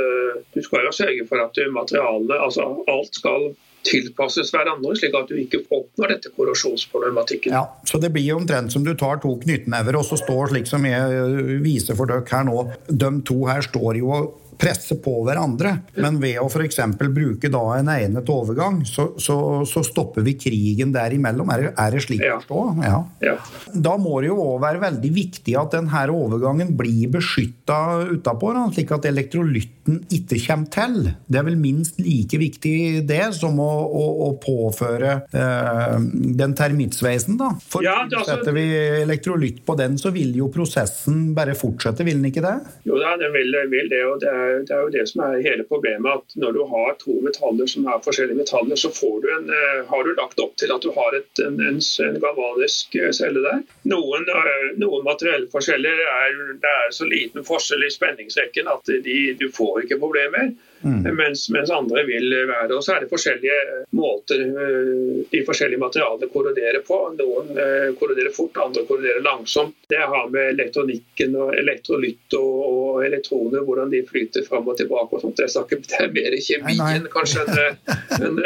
du skal jo sørge for at materialene, altså alt skal tilpasses hverandre, slik at du ikke oppnår dette korrosjonsproblematikken. Ja, så Det blir omtrent som du tar to knyttnever og så står slik som jeg viser for dere her nå. De to her står jo presse på hverandre. Men ved å f.eks. bruke da en egnet overgang, så, så, så, stopper vi krigen derimellom. Er er det slik å forstå? Ja. ja. Da må det jo òg være veldig viktig at denne overgangen blir beskytta utapå, slik at elektrolytten ikke kommer til. Det er vel minst like viktig det som å, å, å påføre eh, den termittsveisen, da. For ja, altså, setter vi elektrolytt på den, så vil jo prosessen bare fortsette, vil den ikke det? Jo da, den vil, vil det. og det er, det er, jo det som er hele problemet. at Når du har to metaller som er forskjellige metaller, så du en, uh, har du lagt opp til at du har et, en, en, en galvanisk eh, celle der. Noen, uh, noen materielle forskjeller er, er så liten forskjell i spenningsrekken at de, du får ikke problemer. Mm. Mens, mens, andre vil være. Og så er det forskjellige måter eh, de forskjellige materialene korroderer på. Noen eh, korroderer fort, andre korroderer langsomt. Det har med elektronikken og elektrolytt og, elektroner, hvordan de flyter fram og tilbake og sånt. Det er, snakker, det er mer kjemien kanskje enn en,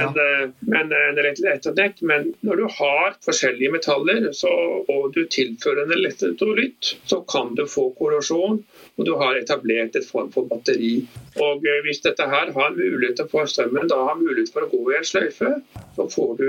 en, en, en elektronikk. Men når du har forskjellige metaller så, og du tilfører en elektrolytt, så kan du få korrosjon og du har etablert et form for batteri. Og eh, Hvis dette her har mulighet få strømmen da har mulighet for å gå i en sløyfe, så får du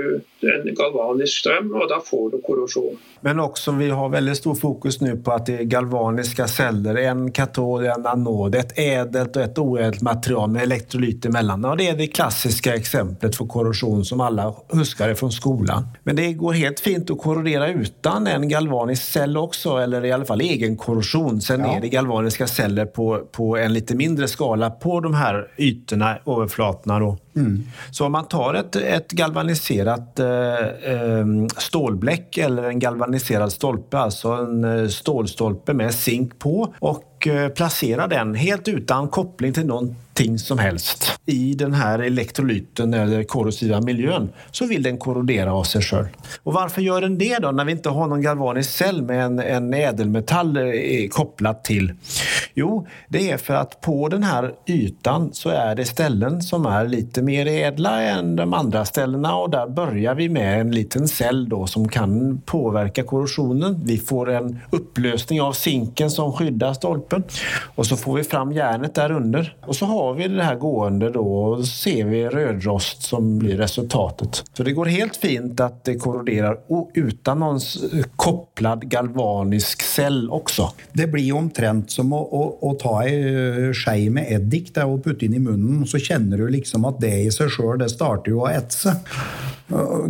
en galvanisk strøm, og da får du korrosjon. Men også vi har veldig stor fokus nå på at det er galvaniske celler. En katod, en anod, et edelt og et uedelt material med elektrolyt imellom. Og det er det klassiske eksempelet for korrosjon som alle husker fra skolen. Men det går helt fint å korrodere uten en galvanisk cell også, eller i alle fall egen korrosjon. Sen ja. er det galvaniske celler på, på en litt mindre skala på de her ytorna, overflatene. Mm. Så om man tar et, et galvaniserat eh, stålblekk stålbläck eller en galvaniserad stolpe, altså en eh, stålstolpe med zink på og eh, plasserar den helt uten koppling til noen ting som helst i den här elektrolyten eller korrosiva miljön så vil den korrodera av seg sjøl. Och varför gjør den det då när vi ikke har noen galvanisk cell med en, en ädelmetall eh, kopplat til? Jo, det er for at på den här ytan så er det ställen som er litt mer edla enn de andre ställena og der börjar vi med en liten cell då som kan påverka korrosionen. Vi får en upplösning av zinken som skyddar stolpen og så får vi fram järnet der under. Och så har vi det her gående då och ser vi rödrost som blir resultatet. Så det går helt fint at det korroderer uten noen kopplad galvanisk cell også. Det blir jo omtrent som å, å, å ta ei skei med eddik og putte inn i munnen, så kjenner du liksom at det i seg sjøl, det starter jo å etse.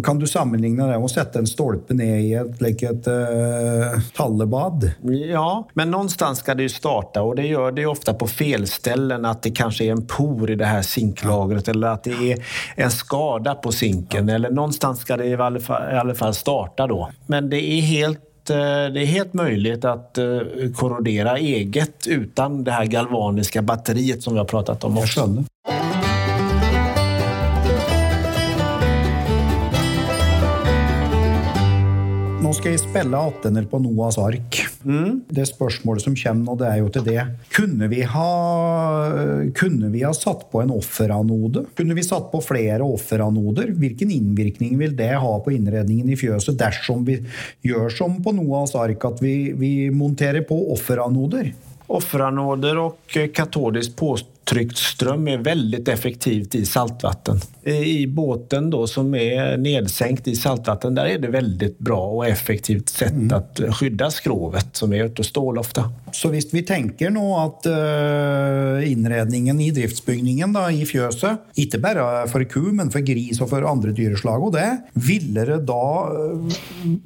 Kan du sammenligne det med å sette en stolpe ned i et, like et uh, tallebad? Ja, men någonstans skal det jo starte, og det gjør det ofte på felställen at det kanskje er en por i det her zinklagret, eller at det er en skada på zinken, eller någonstans skal det i alle fall, i alla fall starte då. Men det er helt eh, det är helt möjligt å korrodera korrodere eget uten det her galvaniske batteriet som vi har pratet om. Også. Skal jeg spille attender på Noas ark. Mm. Det spørsmålet som kommer nå, det er jo til det. Kunne vi ha, kunne vi ha satt på en offeranode? Kunne vi satt på flere offeranoder? Hvilken innvirkning vil det ha på innredningen i fjøset dersom vi gjør som på Noas ark, at vi, vi monterer på offeranoder? Offeranoder og katodisk påstått tryckt strøm er veldig effektivt i saltvatten. I båten då, som er nedsenkt i saltvatten, der er det veldig bra og effektivt sett mm. å skydde skrovet, som er och stål ofte. Så hvis vi tenker nå at uh, inredningen i driftsbygningen då, i fjøset, ikke bare for ku, men for gris og for andre dyreslag og det, ville det da uh,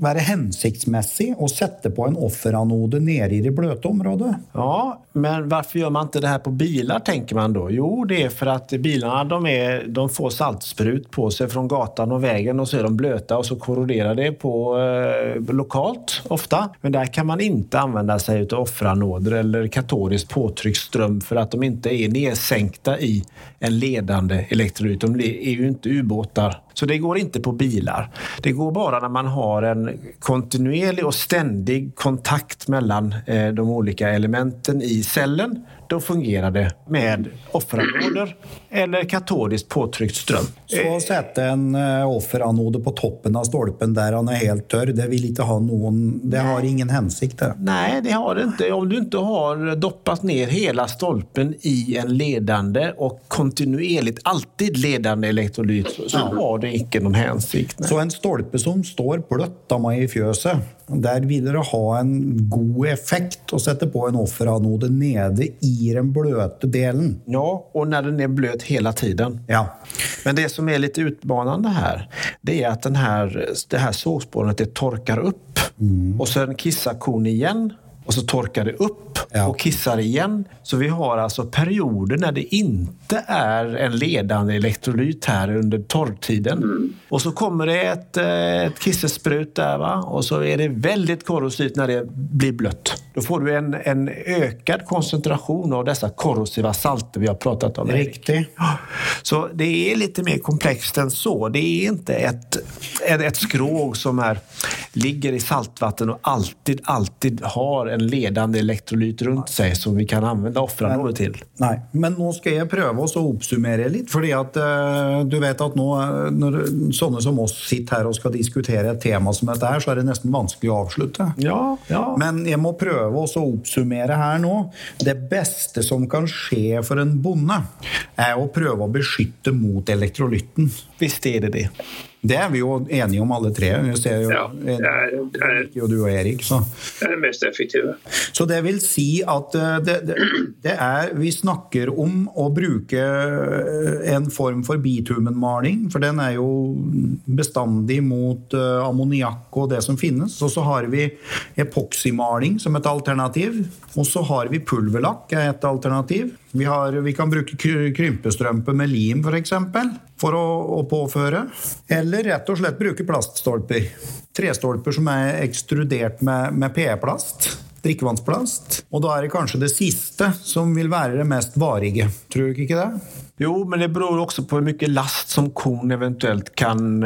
være hensiktsmessig å sette på en offeranode nere i det bløte området? Ja, men varför gjør man ikke det her på biler, tenker man då? Jo, det är för att bilarna de, är, de får saltsprut på sig från gatan och vägen och så är de blöta och så korroderar det på eh, lokalt ofta. Men där kan man inte använda sig av offranåder eller katodiskt påtrycksström för att de inte är nedsänkta i en ledande elektrolyt. De är ju inte ubåtar Så det går inte på bilar. Det går bara när man har en kontinuerlig och ständig kontakt mellan eh, de olika elementen i cellen då fungerar det med offeranoder eller katodisk påtryckt strøm. Så sette en eh, offeranode på toppen av stolpen der han er helt tørr, det vil ikke ha noen Det har ingen hensikt, det. Nei, det har det ikke. Om du ikke har doppet ned hele stolpen i en ledende og kontinuerlig alltid ledende elektrolyt så, så har det ikke noen hensikt. Så en stolpe som står bløtt av meg i fjøset, der vil dere ha en god effekt å sette på en offeranode nede i den bløte delen. Ja, og når den er bløt hele tiden. Ja. Men det som er litt utfordrende her, det er at den her, det her sågspånet det torkar upp og så kissar kon igjen. Og så torkar det opp Ja. og kissar igjen. Så vi har altså perioder når det inte är en ledande elektrolyt här under torrtiden. Och så kommer det ett, eh, ett kissesprut där va? och så är det väldigt korrosivt när det blir blött. Då får du en, en ökad koncentration av dessa korrosiva salter vi har pratat om. Riktig. Så det är lite mer komplext än så. Det är inte ett, ett, ett skrog som är, ligger i saltvatten och alltid, alltid har en ledande elektrolyt runt sig som vi kan använda offeranoder til. Nei, men nå skal jeg prøve også å oppsummere litt. fordi at eh, du vet at nå, eh, når sånne som oss sitter her og skal diskutere et tema som dette her, så er det nesten vanskelig å avslutte. Ja, ja. Men jeg må prøve å oppsummere her nå. Det beste som kan skje for en bonde, er å prøve å beskytte mot elektrolytten. Visst är det det. Det er vi jo enige om alle tre. Ser jo, Ja, det er, det er, jo du og Erik, så. det er det mest effektive. Så det vil si at eh, det, det, det er Vi snakker om å bruke eh, en form for bitumenmaling, for den er jo bestandig mot uh, ammoniakk og det som finnes. Og så har vi epoksymaling som et alternativ. Og så har vi pulverlakk er et alternativ. Vi, har, vi kan bruke krympestrømpe med lim f.eks. For, eksempel, for å, å påføre. Eller rett og slett bruke plaststolper. Trestolper som er ekstrudert med, med PE-plast. Drikkevannsplast. Og da er det kanskje det siste som vil være det mest varige. Tror du ikke det? Jo, men det beror også på hvor mye last som korn eventuelt kan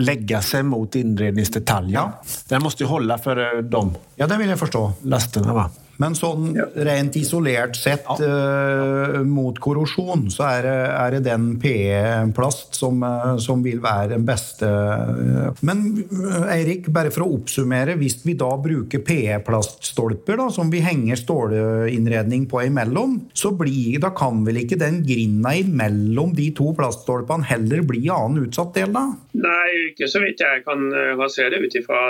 legge seg mot innredningsdetaljer. Ja. Den må jo holde for dem. Ja, det vil jeg forstå. Lastene, Va? Men sånn rent isolert sett uh, mot korrosjon, så er er det den PE-plast som, eh, som vil være den beste. Men eh, Eirik, bare for å oppsummere, hvis vi da bruker PE-plaststolper som vi henger stålinnredning på imellom, så blir, da kan vel ikke den grinda imellom de to plaststolpene heller bli annen utsatt del, da? Nei, ikke så vidt jeg kan, kan se det ut ifra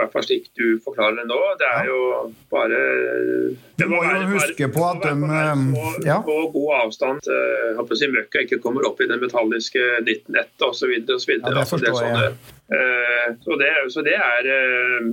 hvert fall slik du forklarer det nå. Det er jo bare Du må jo huske på at de, eh, på, ja. på god avstand til jeg håper si møkka ikke kommer opp i det metalliske 19-nettet osv. Ja, det forstår jeg. Eh, Så det, så det er eh,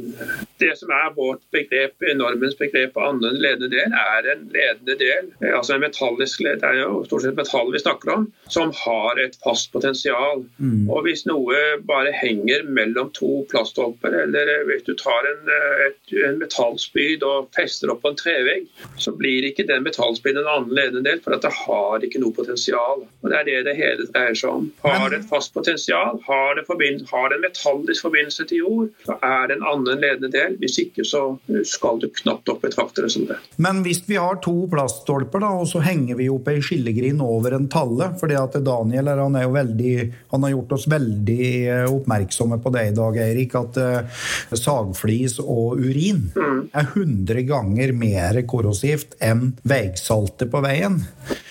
Det som er vårt begrep, normens begrep på annen ledende del, er en ledende del, eh, altså en metallisk led, det er jo stort sett metall vi snakker om, som har et fast potensial. Mm. Og hvis noe bare henger mellom to plaststolper, eller eh, hvis du tar en, eh, et, en metallspyd og fester opp på en trevegg, så blir ikke den metallspyden en annen ledende del, for at det har ikke noe potensial. Og Det er det det hele dreier seg om. Har det et fast potensial, har det, forbind, har det en metallisk forbindelse til jord, så er det en annen ledende del. Hvis ikke så skal du knapt opp betrakte det som det. Men hvis vi har to plaststolper, da, og så henger vi opp ei skillegrind over en talle fordi at Daniel han er jo veldig, han har gjort oss veldig eh, oppmerksomme på det i dag, Eirik, at uh, sagflis og urin er 100 ganger mer korrosivt enn veisaltet på veien.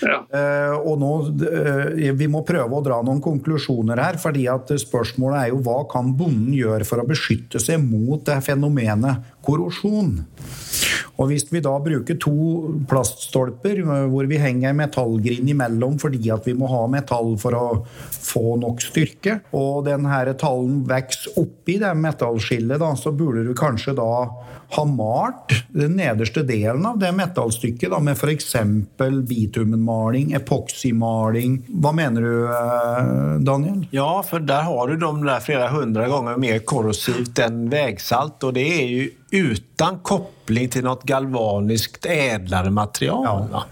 Ja. Uh, og nå, uh, Vi må prøve å dra noen konklusjoner her. fordi at Spørsmålet er jo hva kan bonden gjøre for å beskytte seg mot det fenomenet korrosjon? Og Hvis vi da bruker to plaststolper eh, hvor vi henger en metallgrind imellom fordi at vi må ha metall for å få nok styrke, og den her tallen vokser oppi det metallskillet, da, så burde du kanskje da ha malt den nederste delen av det metallstykket da, med f.eks. bitumenmaling, epoksymaling. Hva mener du, eh, Daniel? Ja, for der har du de där flera hundra gånger mer korrosivt än vägsalt och det är ju utan koppling till något galvaniskt ädlare material. Ja. va?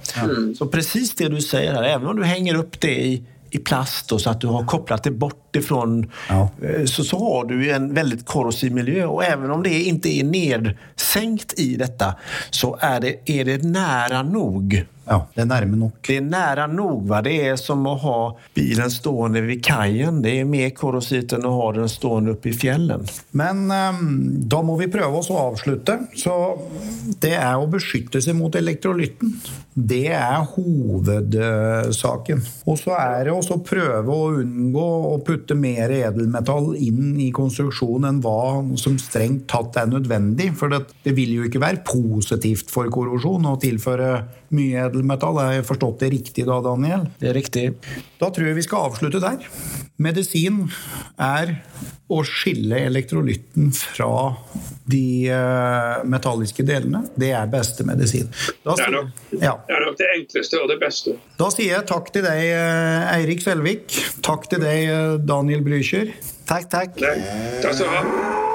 Så precis det du säger här, även om du hänger upp det i, i plast då, så att du har kopplat det bort ifrån Ja. eh, så, så har du ju en väldigt korrosiv miljö och även om det inte är nedsänkt i detta så är det, är det nära nog. Ja, det er nærme nok. Det er nære nok. Va? Det er som å ha bilen stående ved kaien. Det er mer korrosivt enn å ha den stående oppe i fjellet. Men um, da må vi prøve oss å avslutte. Så det er å beskytte seg mot elektrolytten. Det er hovedsaken. Og så er det å prøve å unngå å putte mer edelmetall inn i konstruksjonen enn hva som strengt tatt er nødvendig. For det, det vil jo ikke være positivt for korrosjon å tilføre mye edelmetall. Har jeg forstått det riktig da, Daniel? Det er riktig. Da tror jeg vi skal avslutte der. Medisin er å skille elektrolytten fra de eh, metalliske delene. Det er beste medisin. Da, Det er nok, ja. det er nok det enkleste og det beste. da sier jeg takk til deg, eh, Eirik Selvik. Takk til deg, eh, Daniel Blücher. Takk, takk. Nei, takk skal du ha.